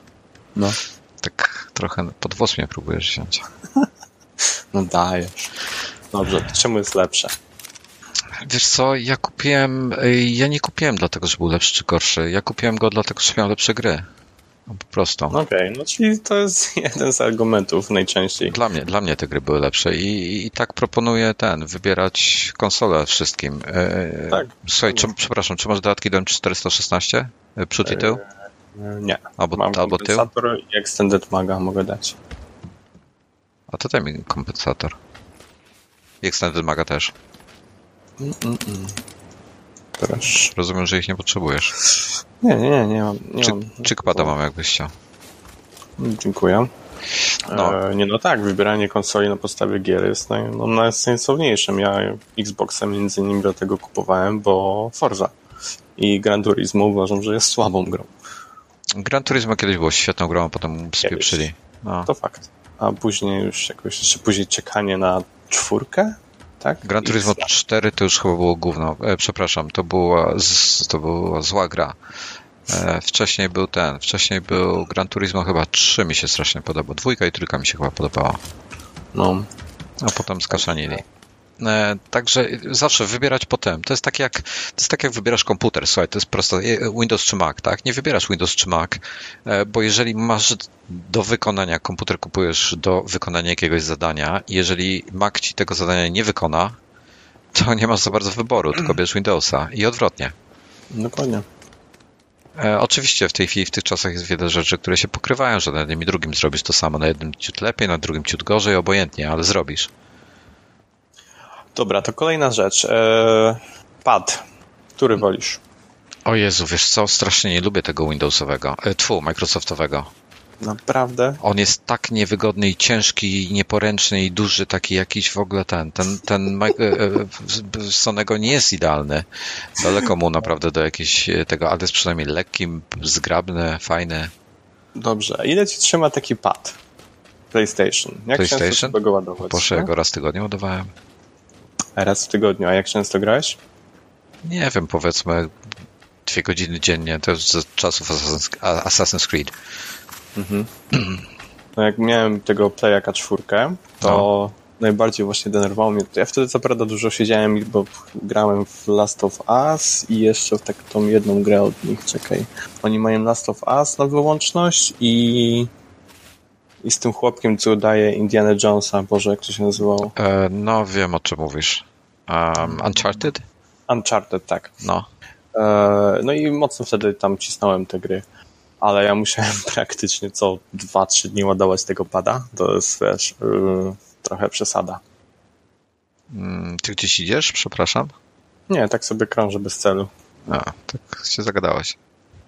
No. Tak trochę pod włos mnie próbujesz wziąć. No dajesz. Dobrze, czemu jest lepsze? Wiesz co, ja kupiłem, ja nie kupiłem dlatego, że był lepszy czy gorszy. Ja kupiłem go dlatego, że miał lepsze gry. No, po prostu. Okej, okay, no czyli to jest jeden z argumentów najczęściej. Dla mnie, dla mnie te gry były lepsze i, i tak proponuję ten, wybierać konsolę wszystkim. E, tak. Słuchaj, czy, przepraszam, czy masz dodatki do 416? Przód i tył? Nie. Albo, Mam albo tył? i Extended Maga mogę dać. A to daj mi kompensator. I Extended Maga też. Mm, mm, mm. Proszę. Rozumiem, że ich nie potrzebujesz. Nie, nie, nie, nie mam. Nie Czy, mam. Mam, jakbyś chciał. Dziękuję. No. E, nie, no tak, wybieranie konsoli na podstawie gier jest naj, no, najsensowniejszym. Ja Xboxa między innymi do tego kupowałem, bo Forza i Gran Turismo uważam, że jest słabą grą. Gran Turismo kiedyś było świetną grą, a potem spieprzyli. No. To fakt. A później już jakoś, jeszcze później czekanie na czwórkę, tak? Gran Turismo 4 to już chyba było gówno. E, przepraszam, to była, z, to była zła gra. E, wcześniej był ten, wcześniej był Gran Turismo chyba 3 mi się strasznie podobał. Dwójka i trójka mi się chyba podobała. No. A potem skaszanili. E, także zawsze wybierać potem. To jest tak jak, to jest tak jak wybierasz komputer. Słuchaj, to jest prosto Windows czy Mac, tak? Nie wybierasz Windows czy Mac, e, bo jeżeli masz do wykonania, komputer kupujesz do wykonania jakiegoś zadania i jeżeli Mac ci tego zadania nie wykona, to nie masz za bardzo wyboru, tylko bierz Windowsa i odwrotnie. Dokładnie. E, oczywiście w tej chwili, w tych czasach jest wiele rzeczy, które się pokrywają, że na jednym i drugim zrobisz to samo. Na jednym ciut lepiej, na drugim ciut gorzej, obojętnie, ale zrobisz. Dobra, to kolejna rzecz. Eee, pad. Który wolisz? O Jezu, wiesz co, strasznie nie lubię tego Windowsowego, e, tfu, Microsoftowego. Naprawdę? On jest tak niewygodny i ciężki i nieporęczny i duży, taki jakiś w ogóle ten, ten, ten e, e, Sonego nie jest idealny. Daleko mu naprawdę do jakiegoś tego, ale jest przynajmniej lekki, zgrabny, fajny. Dobrze, a ile ci trzyma taki pad? PlayStation. Jak PlayStation? często go ładować? Proszę, no? ja go raz w tygodniu ładowałem. Raz w tygodniu. A jak często grałeś? Nie wiem, powiedzmy dwie godziny dziennie. To jest z czasów Assassin's Creed. Mhm. No jak miałem tego Playaka czwórkę, to no. najbardziej właśnie denerwowało mnie. Ja wtedy co prawda dużo siedziałem, bo grałem w Last of Us i jeszcze w taką jedną grę od nich, czekaj. Oni mają Last of Us na wyłączność i i z tym chłopkiem, co daje Indiana Jonesa, Boże, jak to się nazywało? E, no, wiem o czym mówisz. Um, Uncharted? Uncharted, tak. No. E, no i mocno wtedy tam cisnąłem te gry, ale ja musiałem praktycznie co 2-3 dni ładować tego pada. To jest, wiesz, yy, trochę przesada. Mm, ty gdzieś idziesz, przepraszam? Nie, tak sobie krążę bez celu. A, tak się zagadałeś.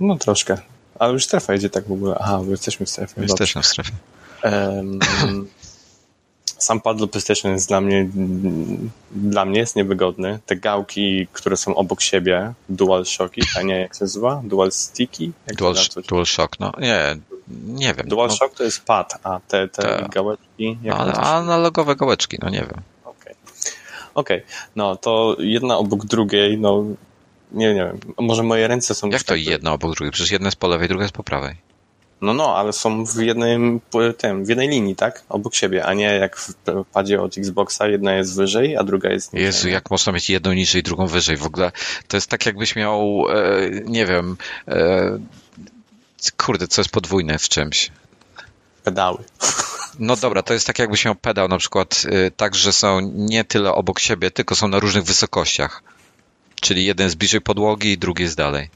No troszkę. Ale już strefa idzie tak w ogóle. Aha, bo jesteśmy w strefie. Jesteśmy w strefie. Sam pad do PlayStation jest dla mnie dla mnie jest niewygodny. Te gałki, które są obok siebie, dual shocki, a nie jak się nazywa? Dual sticky? Jak dual, dual shock, no nie, nie wiem. Dual no, shock to jest pad, a te, te, te gałeczki? No, ale analogowe gałeczki, no nie wiem. Okej, okay. okay. no to jedna obok drugiej, no nie, nie wiem, może moje ręce są... Jak to jedna obok drugiej? Przecież jedna jest po lewej, druga jest po prawej. No, no, ale są w jednym, tym, w jednej linii, tak? Obok siebie, a nie jak w padzie od Xboxa, jedna jest wyżej, a druga jest niżej. Jezu, jak można mieć jedną niżej, drugą wyżej? W ogóle to jest tak, jakbyś miał, e, nie wiem, e, kurde, co jest podwójne w czymś? Pedały. No dobra, to jest tak, jakbyś miał pedał na przykład e, tak, że są nie tyle obok siebie, tylko są na różnych wysokościach. Czyli jeden jest bliżej podłogi i drugi jest dalej.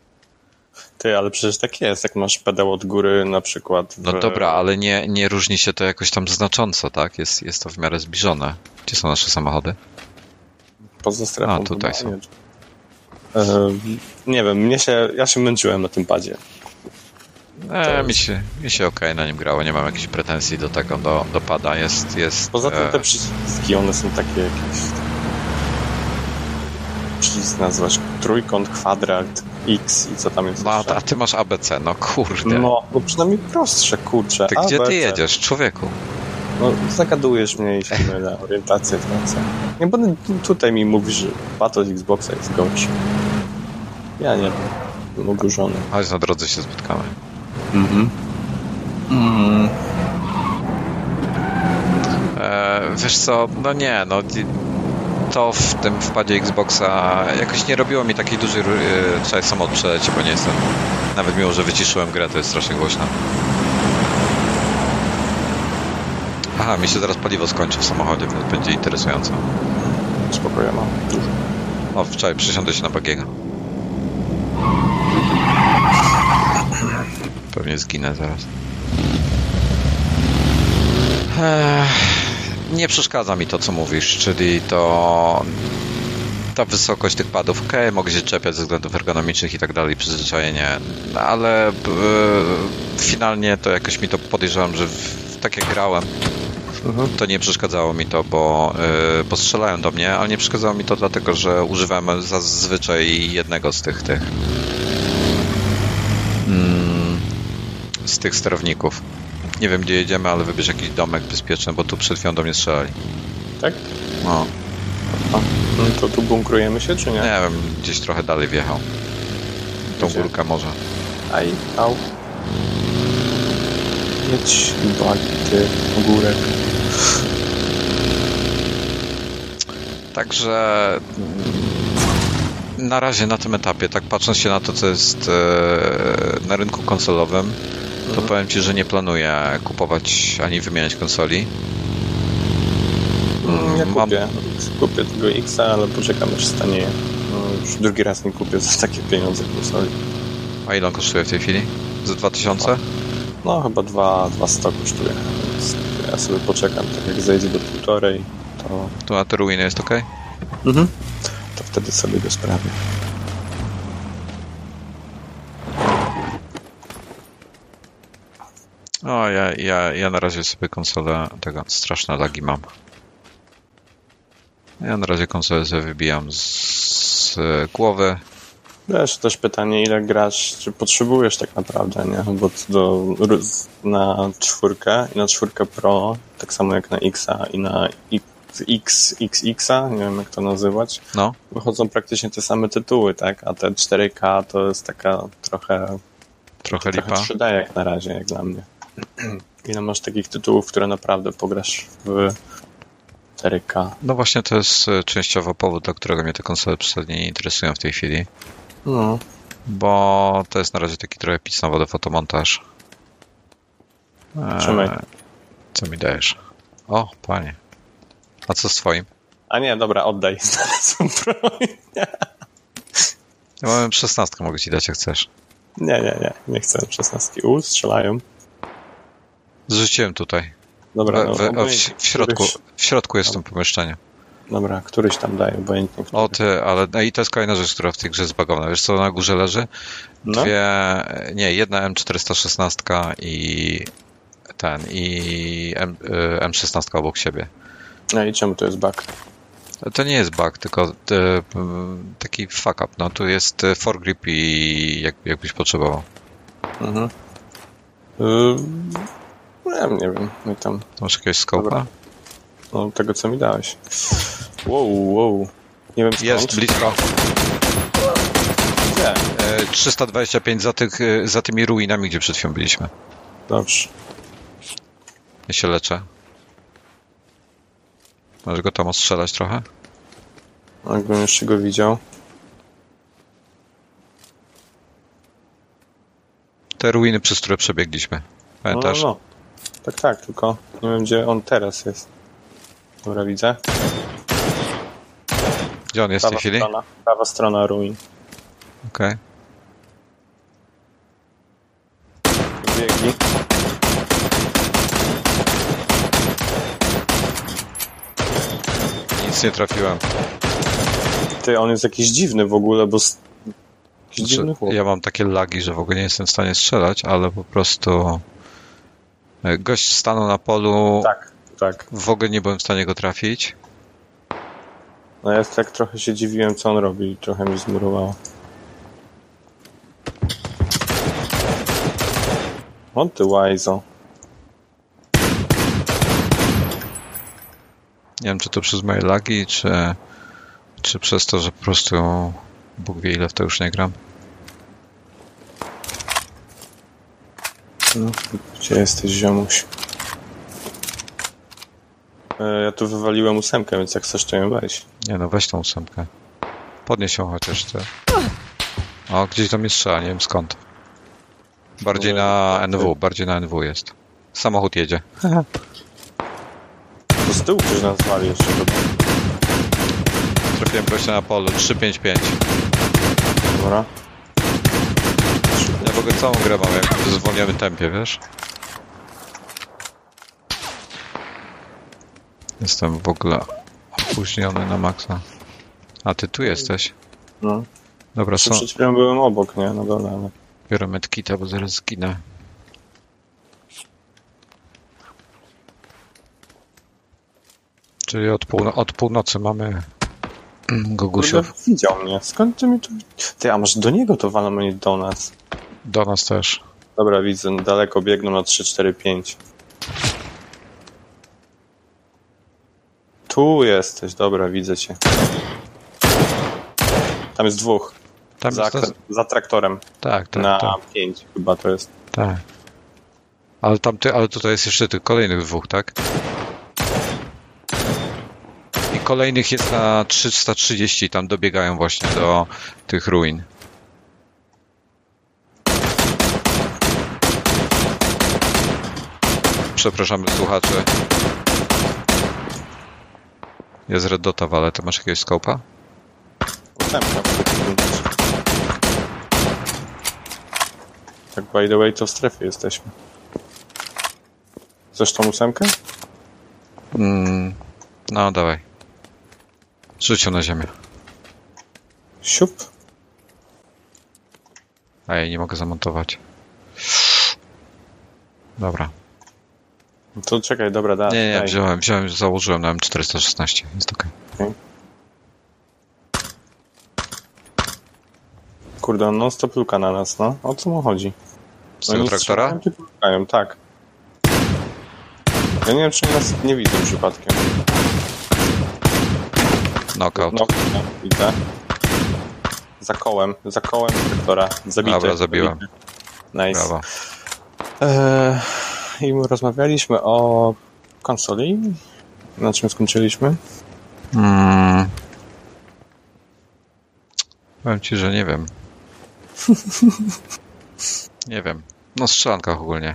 Ty, ale przecież tak jest, jak masz pedał od góry na przykład. W... No dobra, ale nie, nie różni się to jakoś tam znacząco, tak? Jest, jest to w miarę zbliżone. Gdzie są nasze samochody? Poza strefą. A, tutaj są. Nie, nie wiem, mnie się, ja się męczyłem na tym padzie. E, mi się, mi się okej okay na nim grało, nie mam jakichś pretensji do tego, do, do pada. Jest, jest, Poza tym e... te przyciski, one są takie jakieś przycisk nazwać trójkąt, kwadrat, X i co tam jest No, a ty masz ABC, no kurde. No, bo przynajmniej prostsze, kurczę. Ty gdzie ty jedziesz, człowieku? No, zagadujesz mnie i się mylę, orientację tracę. Nie, bo tutaj mi mówisz, że pad Xboxa jest gorszy. Ja nie wiem. oburzony. Chodź na drodze się spotkamy. Mhm. Mm. E, wiesz co, no nie, no to w tym wpadzie Xboxa jakoś nie robiło mi takiej dużej... E, trzeba samolot przeleci, bo nie jestem... Nawet mimo, że wyciszyłem grę, to jest strasznie głośno. Aha, mi się zaraz paliwo skończy w samochodzie, więc będzie interesująco. Spokojnie, mam dużo. O, wczoraj przysiądę się na bagiego. Pewnie zginę zaraz. Ech, nie przeszkadza mi to, co mówisz, czyli to ta wysokość tych padów. Okej, mogę się czepiać ze względów ergonomicznych i tak dalej, przyzwyczajenie, ale e, finalnie to jakoś mi to podejrzewam, że w, tak jak grałem, Mhm. to nie przeszkadzało mi to, bo, yy, bo strzelają do mnie, ale nie przeszkadzało mi to dlatego, że używałem zazwyczaj jednego z tych tych mm, z tych sterowników. Nie wiem gdzie jedziemy, ale wybierz jakiś domek bezpieczny, bo tu przed chwilą do mnie strzelali. Tak? No, A, no to tu bunkrujemy się, czy nie? nie wiem, gdzieś trochę dalej wjechał. Tą Gdzie? górkę może. Aj, au. Jedź, bagty, ogórek. Także mm, na razie na tym etapie, tak patrząc się na to, co jest e, na rynku konsolowym, to powiem Ci, że nie planuję kupować ani wymieniać konsoli. Mm, Ja Mam- kupię. Kupię tego X, ale poczekam aż stanieje. No, już drugi raz nie kupię za takie pieniądze konsoli. A ile on kosztuje w tej chwili? Z 2000? No chyba 2, 200 kosztuje. Więc ja sobie poczekam, tak jak zejdzie do półtorej, to, Tu na te ruiny jest ok? mhm. to wtedy sobie go sprawię. O, ja, ja, ja na razie sobie konsolę tego straszne lagi mam. Ja na razie konsolę sobie wybijam z, z głowy. Wiesz, też pytanie, ile grasz, czy potrzebujesz tak naprawdę, nie? Bo do, na czwórkę i na czwórkę Pro, tak samo jak na Xa i na X, XXa, nie wiem jak to nazywać, No, wychodzą praktycznie te same tytuły, tak? A te 4K to jest taka trochę, trochę trochę lipa. 3D jak na razie, jak dla mnie. Ile masz takich tytułów, które naprawdę pograsz w 4K? No właśnie to jest e, częściowo powód, dla którego mnie te konsole przesadnie nie interesują w tej chwili. No, Bo to jest na razie taki trochę pic na wodę fotomontaż. Eee. Co mi dajesz? O, panie. A co z twoim? a nie, dobra, oddaj. Znalazłem broń. Ja mam 16, mogę ci dać jak chcesz. Nie, nie, nie, nie chcę 16. U, strzelają. Zrzuciłem tutaj. Dobra, no, we, w, w środku, któryś- w środku jest w tym pomieszczeniu. Dobra, któryś tam daje, obojętnie. który. O ty, ale no i to jest kolejna rzecz, która w tej grze jest zbagowana. Wiesz co na górze leży? No. Dwie, nie, jedna M416 i ten, i M, y, M16 obok siebie. No i czemu to jest bug? To nie jest bug, tylko y, y, taki fuck up. No tu jest y, foregrip i jak, jakbyś potrzebował. Mhm. Yy, no, ja nie wiem, no i tam, masz jakiegoś skopa? No tego co mi dałeś. Wow, wow. Nie wiem skąd. Jest, blisko. Gdzie? E, 325 za, tych, y, za tymi ruinami, gdzie przed chwilą byliśmy. Dobrze. Ja się leczę. Możesz go tam ostrzelać trochę? Jakbym jeszcze go widział. Te ruiny, przez które przebiegliśmy. No, no, Pamiętasz? no. Tak, tak, tylko nie wiem gdzie on teraz jest. Dobra, widzę. Gdzie on jest w tej Prawa chwili? strona, prawa strona ruin. Okej. Biegli. Nic nie trafiłem. Ty, on jest jakiś dziwny w ogóle, bo... s- Jakiś Znaczy, dziwny chłop. ja mam takie lagi, że w ogóle nie jestem w stanie strzelać, ale po prostu gość stanął na polu, Tak, tak. w ogóle nie byłem w stanie go trafić. No ja tak trochę się dziwiłem, co on robi trochę mi zmurowało. O ty łajzo. Nie wiem, czy to przez moje lagi, czy, czy przez to, że po prostu Bóg wie ile w to już nie gram. No, gdzie jesteś, ziomuś? E, Ja tu wywaliłem ósemkę, więc jak chcesz, to ją weź. Nie no, weź tą ósemkę. Podnieś ją chociaż ty. O, gdzieś do mnie strzela, nie wiem skąd. Bardziej na NW, bardziej na NW jest. Samochód jedzie. To z tyłu ktoś nas wali jeszcze. Trafiłem gościa na polu, 355. Dobra. Ogóle całą grę mam jak w zwolnionym tempie, wiesz? Jestem w ogóle opóźniony na maksa. A ty tu jesteś? No. Dobra, Jeszcze są. przed chwilą byłem obok, nie? Na dole, ale... Biorę medkita, bo zaraz zginę. Czyli od, półno- od północy mamy Gogusiów. Kurde, Widział mnie. Skąd ty mi tu... Ty, a może do niego to walą, a nie do nas? Do nas też. Dobra, widzę. Daleko biegną na 3, 4, 5. Tu jesteś. Dobra, widzę cię. Tam jest dwóch. Tam Za, jest nas... za traktorem. Tak, tak, na tak, 5 chyba to jest. tak. Ale, tam ty, ale tutaj jest jeszcze tych kolejnych dwóch, tak? I kolejnych jest na 330, tam dobiegają właśnie do tych ruin. Przepraszamy słuchaczy. Jest Red Dota, ale ty masz jakiegoś skopa? Ósemka. Tak, by the way, to w strefie jesteśmy. Chcesz tą ósemkę? Mm, no, dawaj. Rzuć ją na ziemię. Siup. A ja nie mogę zamontować. Dobra. No To czekaj, dobra, da, Nie, nie, wziąłem, wziąłem, założyłem na M416. Jest okej. Kurde, on non stop luka na nas, no. O co mu chodzi? Z tego Oni traktora? strzelają, tak. Ja nie wiem, czy nas nie widzą przypadkiem. Knockout. No, no, widzę. Za kołem, za kołem traktora. Zabity. Dobra, zabiłem. zabity. Nice. Brawo. Eee, I rozmawialiśmy o konsoli. Na czym skończyliśmy? Mm. Powiem ci, że nie wiem. nie wiem. No strzelankach ogólnie.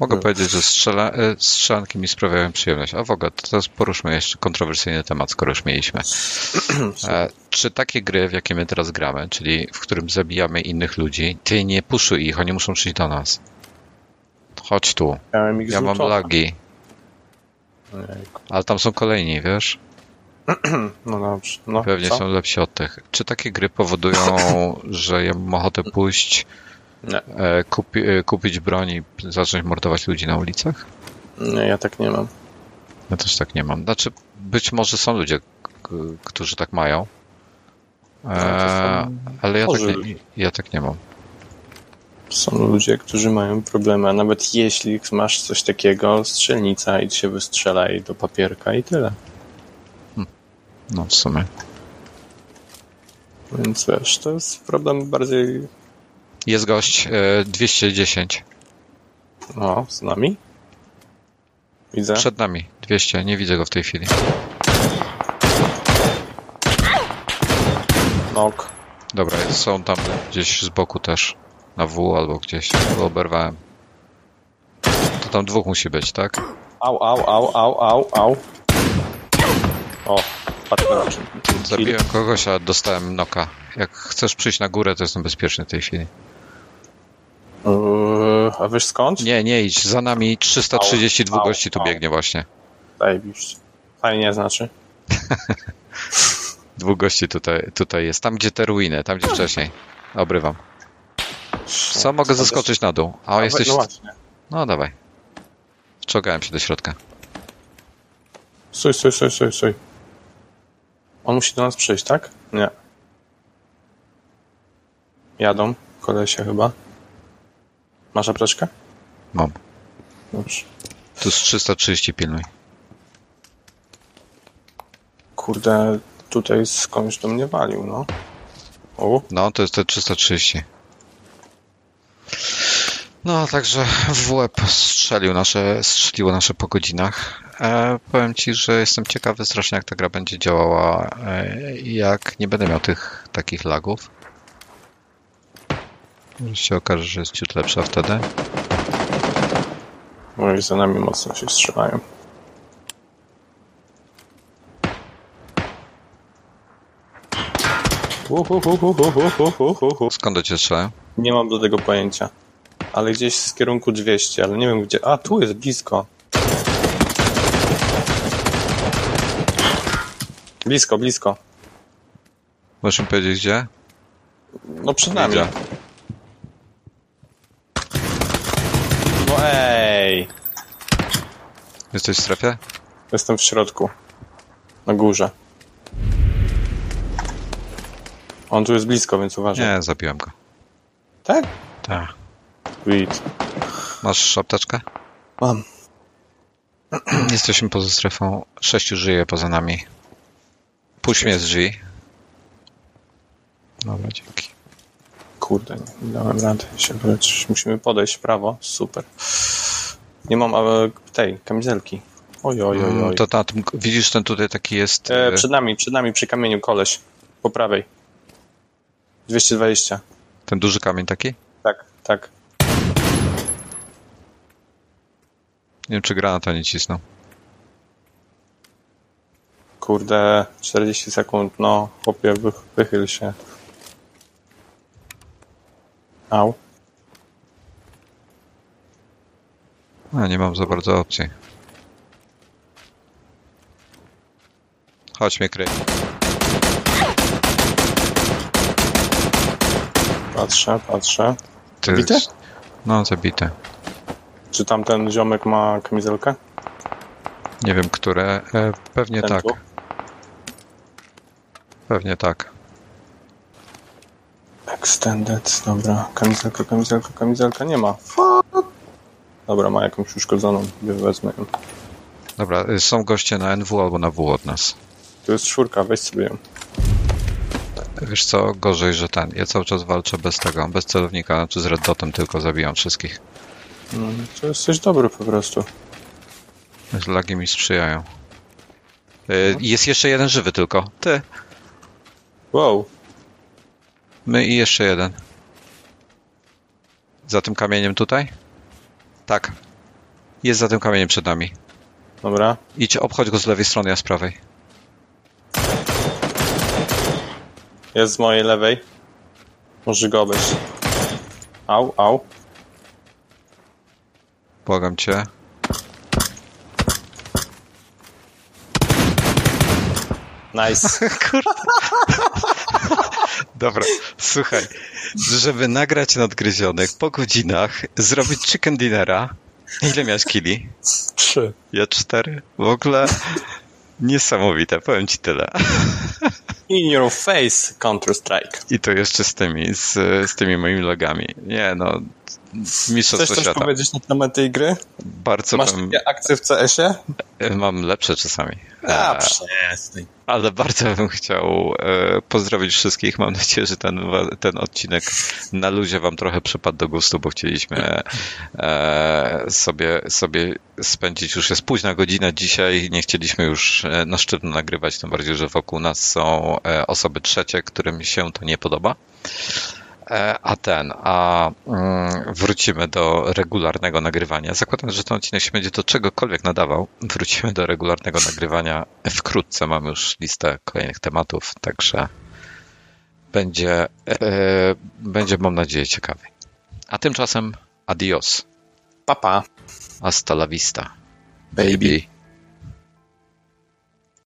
Mogę Hmm. powiedzieć, że strzela, e, strzelanki mi sprawiają przyjemność. A w ogóle, to teraz poruszmy jeszcze kontrowersyjny temat, skoro już mieliśmy. E, czy takie gry, w jakie my teraz gramy, czyli w którym zabijamy innych ludzi, ty nie puszuj ich, oni muszą przyjść do nas. Chodź tu. Miałem ich Ja mam lagi, Ojejku. ale tam są kolejni, wiesz? No dobrze. No, Pewnie co? są lepsi od tych. Czy takie gry powodują, że ja mam ochotę pójść, e, kupi, e, kupić broń i zacząć mordować ludzi na ulicach? Nie, ja tak nie mam. Ja też tak nie mam. Znaczy, być może są ludzie, którzy tak mają, e, to są ale ja tak, nie, ja tak nie mam. Są ludzie, którzy mają problemy, a nawet jeśli masz coś takiego, strzelnica i się wystrzela i do papierka i tyle. No w sumie. Więc wiesz, to jest problem bardziej, Jest gość e, 210. no, z nami. Widzę. Przed nami. 200. Nie widzę go w tej chwili. Nok. Dobra, są tam gdzieś z boku też. Na W albo gdzieś. Bo oberwałem. To tam dwóch musi być, tak? Au, au, au, au, au, au. O, patrz na czym. Zabiłem kogoś, a dostałem noka. Jak chcesz przyjść na górę, to jestem bezpieczny w tej chwili. Eee, a wiesz skąd? Nie, nie idź. Za nami 332 Au, au, gości tu au. biegnie właśnie. Zajebiście. Fajnie znaczy. Dwóch gości tutaj, tutaj jest. Tam, gdzie te ruiny, tam, gdzie wcześniej. Obrywam. Co, mogę zeskoczyć na dół. A A, jesteś... No właśnie. No dawaj. Wczołgałem się do środka. Stój, stój, stój, stój, stój. On musi do nas przyjść, tak? Nie. Jadą. Kolesie chyba. Masz apteczkę? Mam. Dobrze. Tu z 330 pilnuj. Kurde, tutaj skądś do mnie walił, no. O, No, to jest te 330. No, także w łeb strzelił nasze, strzeliło nasze po godzinach. E, powiem Ci, że jestem ciekawy strasznie, jak ta gra będzie działała, e, jak nie będę miał tych takich lagów. Może się okaże, że jest ciut lepsza wtedy. No i za nami mocno się strzelają. Uhuhuhuhuhuhuhuhu. Skąd do Cię strzelają? Nie mam do tego pojęcia. Ale gdzieś z kierunku 200, ale nie wiem gdzie. A, tu jest blisko. Blisko, blisko. Możesz mi powiedzieć gdzie? No przed nami. Widzę. No ej! Jesteś w strefie? Jestem w środku. Na górze. On tu jest blisko, więc uważaj. Nie, zabiłem go. Tak? Tak. Sweet. Masz apteczkę? Mam. Jesteśmy poza strefą. Sześciu żyje poza nami. Puść mnie z drzwi. Dobra, dzięki. Kurde, nie dałem rady się wyleczyć. Musimy podejść w prawo. Super. Nie mam ale, tej kamizelki. Oj, oj, oj, oj. Mm, To na tym, widzisz, ten tutaj taki jest. E, e, przed nami, przed nami, przy kamieniu koleś. Po prawej. 220. Ten duży kamień taki? Tak, tak. Nie wiem, czy granata nie cisnął. Kurde, 40 sekund, no, chłopie, wy, wychyl się. Au. A, nie mam za bardzo opcji. Chodź mnie kryj. Patrzę, patrzę. Ty... Bite? No, zabite. Czy tamten ziomek ma kamizelkę? Nie wiem, które. E, pewnie Ten tak. tu? Pewnie tak. Extended, dobra. Kamizelka, kamizelka, kamizelka nie ma. Fuck. Dobra, ma jakąś uszkodzoną, wezmę ją. Dobra, y, są goście na NW albo na W od nas. Tu jest czwórka, weź sobie ją. Wiesz co, gorzej, że ten. Ja cały czas walczę bez tego, bez celownika, znaczy z Red Dotem tylko zabijam wszystkich. No, to jest coś dobry po prostu. Lagi mi sprzyjają. Y, Jest jeszcze jeden żywy tylko. Ty. Wow, My i jeszcze jeden. Za tym kamieniem tutaj? Tak. Jest za tym kamieniem przed nami. dobra. Idź, obchodź go z lewej strony, ja z prawej. Jest z mojej lewej. Może go obejść. Au, au. Błagam cię. Nice. Dobra, słuchaj. Żeby nagrać nadgryzionych po godzinach, zrobić chicken dinnera. Ile miałeś kili? Trzy. Ja cztery. W ogóle niesamowite, powiem ci tyle. In your face, Counter-Strike. I to jeszcze z tymi, z, z tymi moimi logami. Nie no, Chcesz mistrzostwo coś świata. powiedzieć na temat tej gry? Bardzo Masz bym, takie akcje w CS-ie? mam lepsze czasami. A, E, przestań. ale bardzo bym chciał e, pozdrowić wszystkich. Mam nadzieję, że ten, ten odcinek na luzie wam trochę przypadł do gustu, bo chcieliśmy e, sobie, sobie spędzić. Już jest późna godzina dzisiaj. Nie chcieliśmy już e, na sztywno nagrywać, tym bardziej, że wokół nas są e, osoby trzecie, którym się to nie podoba. E, A ten, a mm, wrócimy do regularnego nagrywania. Zakładam, że ten odcinek się będzie do czegokolwiek nadawał. Wrócimy do regularnego nagrywania wkrótce. Mamy już listę kolejnych tematów, także będzie, e, będzie mam nadzieję, ciekawy. A tymczasem adios. Papa. Hasta la vista. Baby. baby.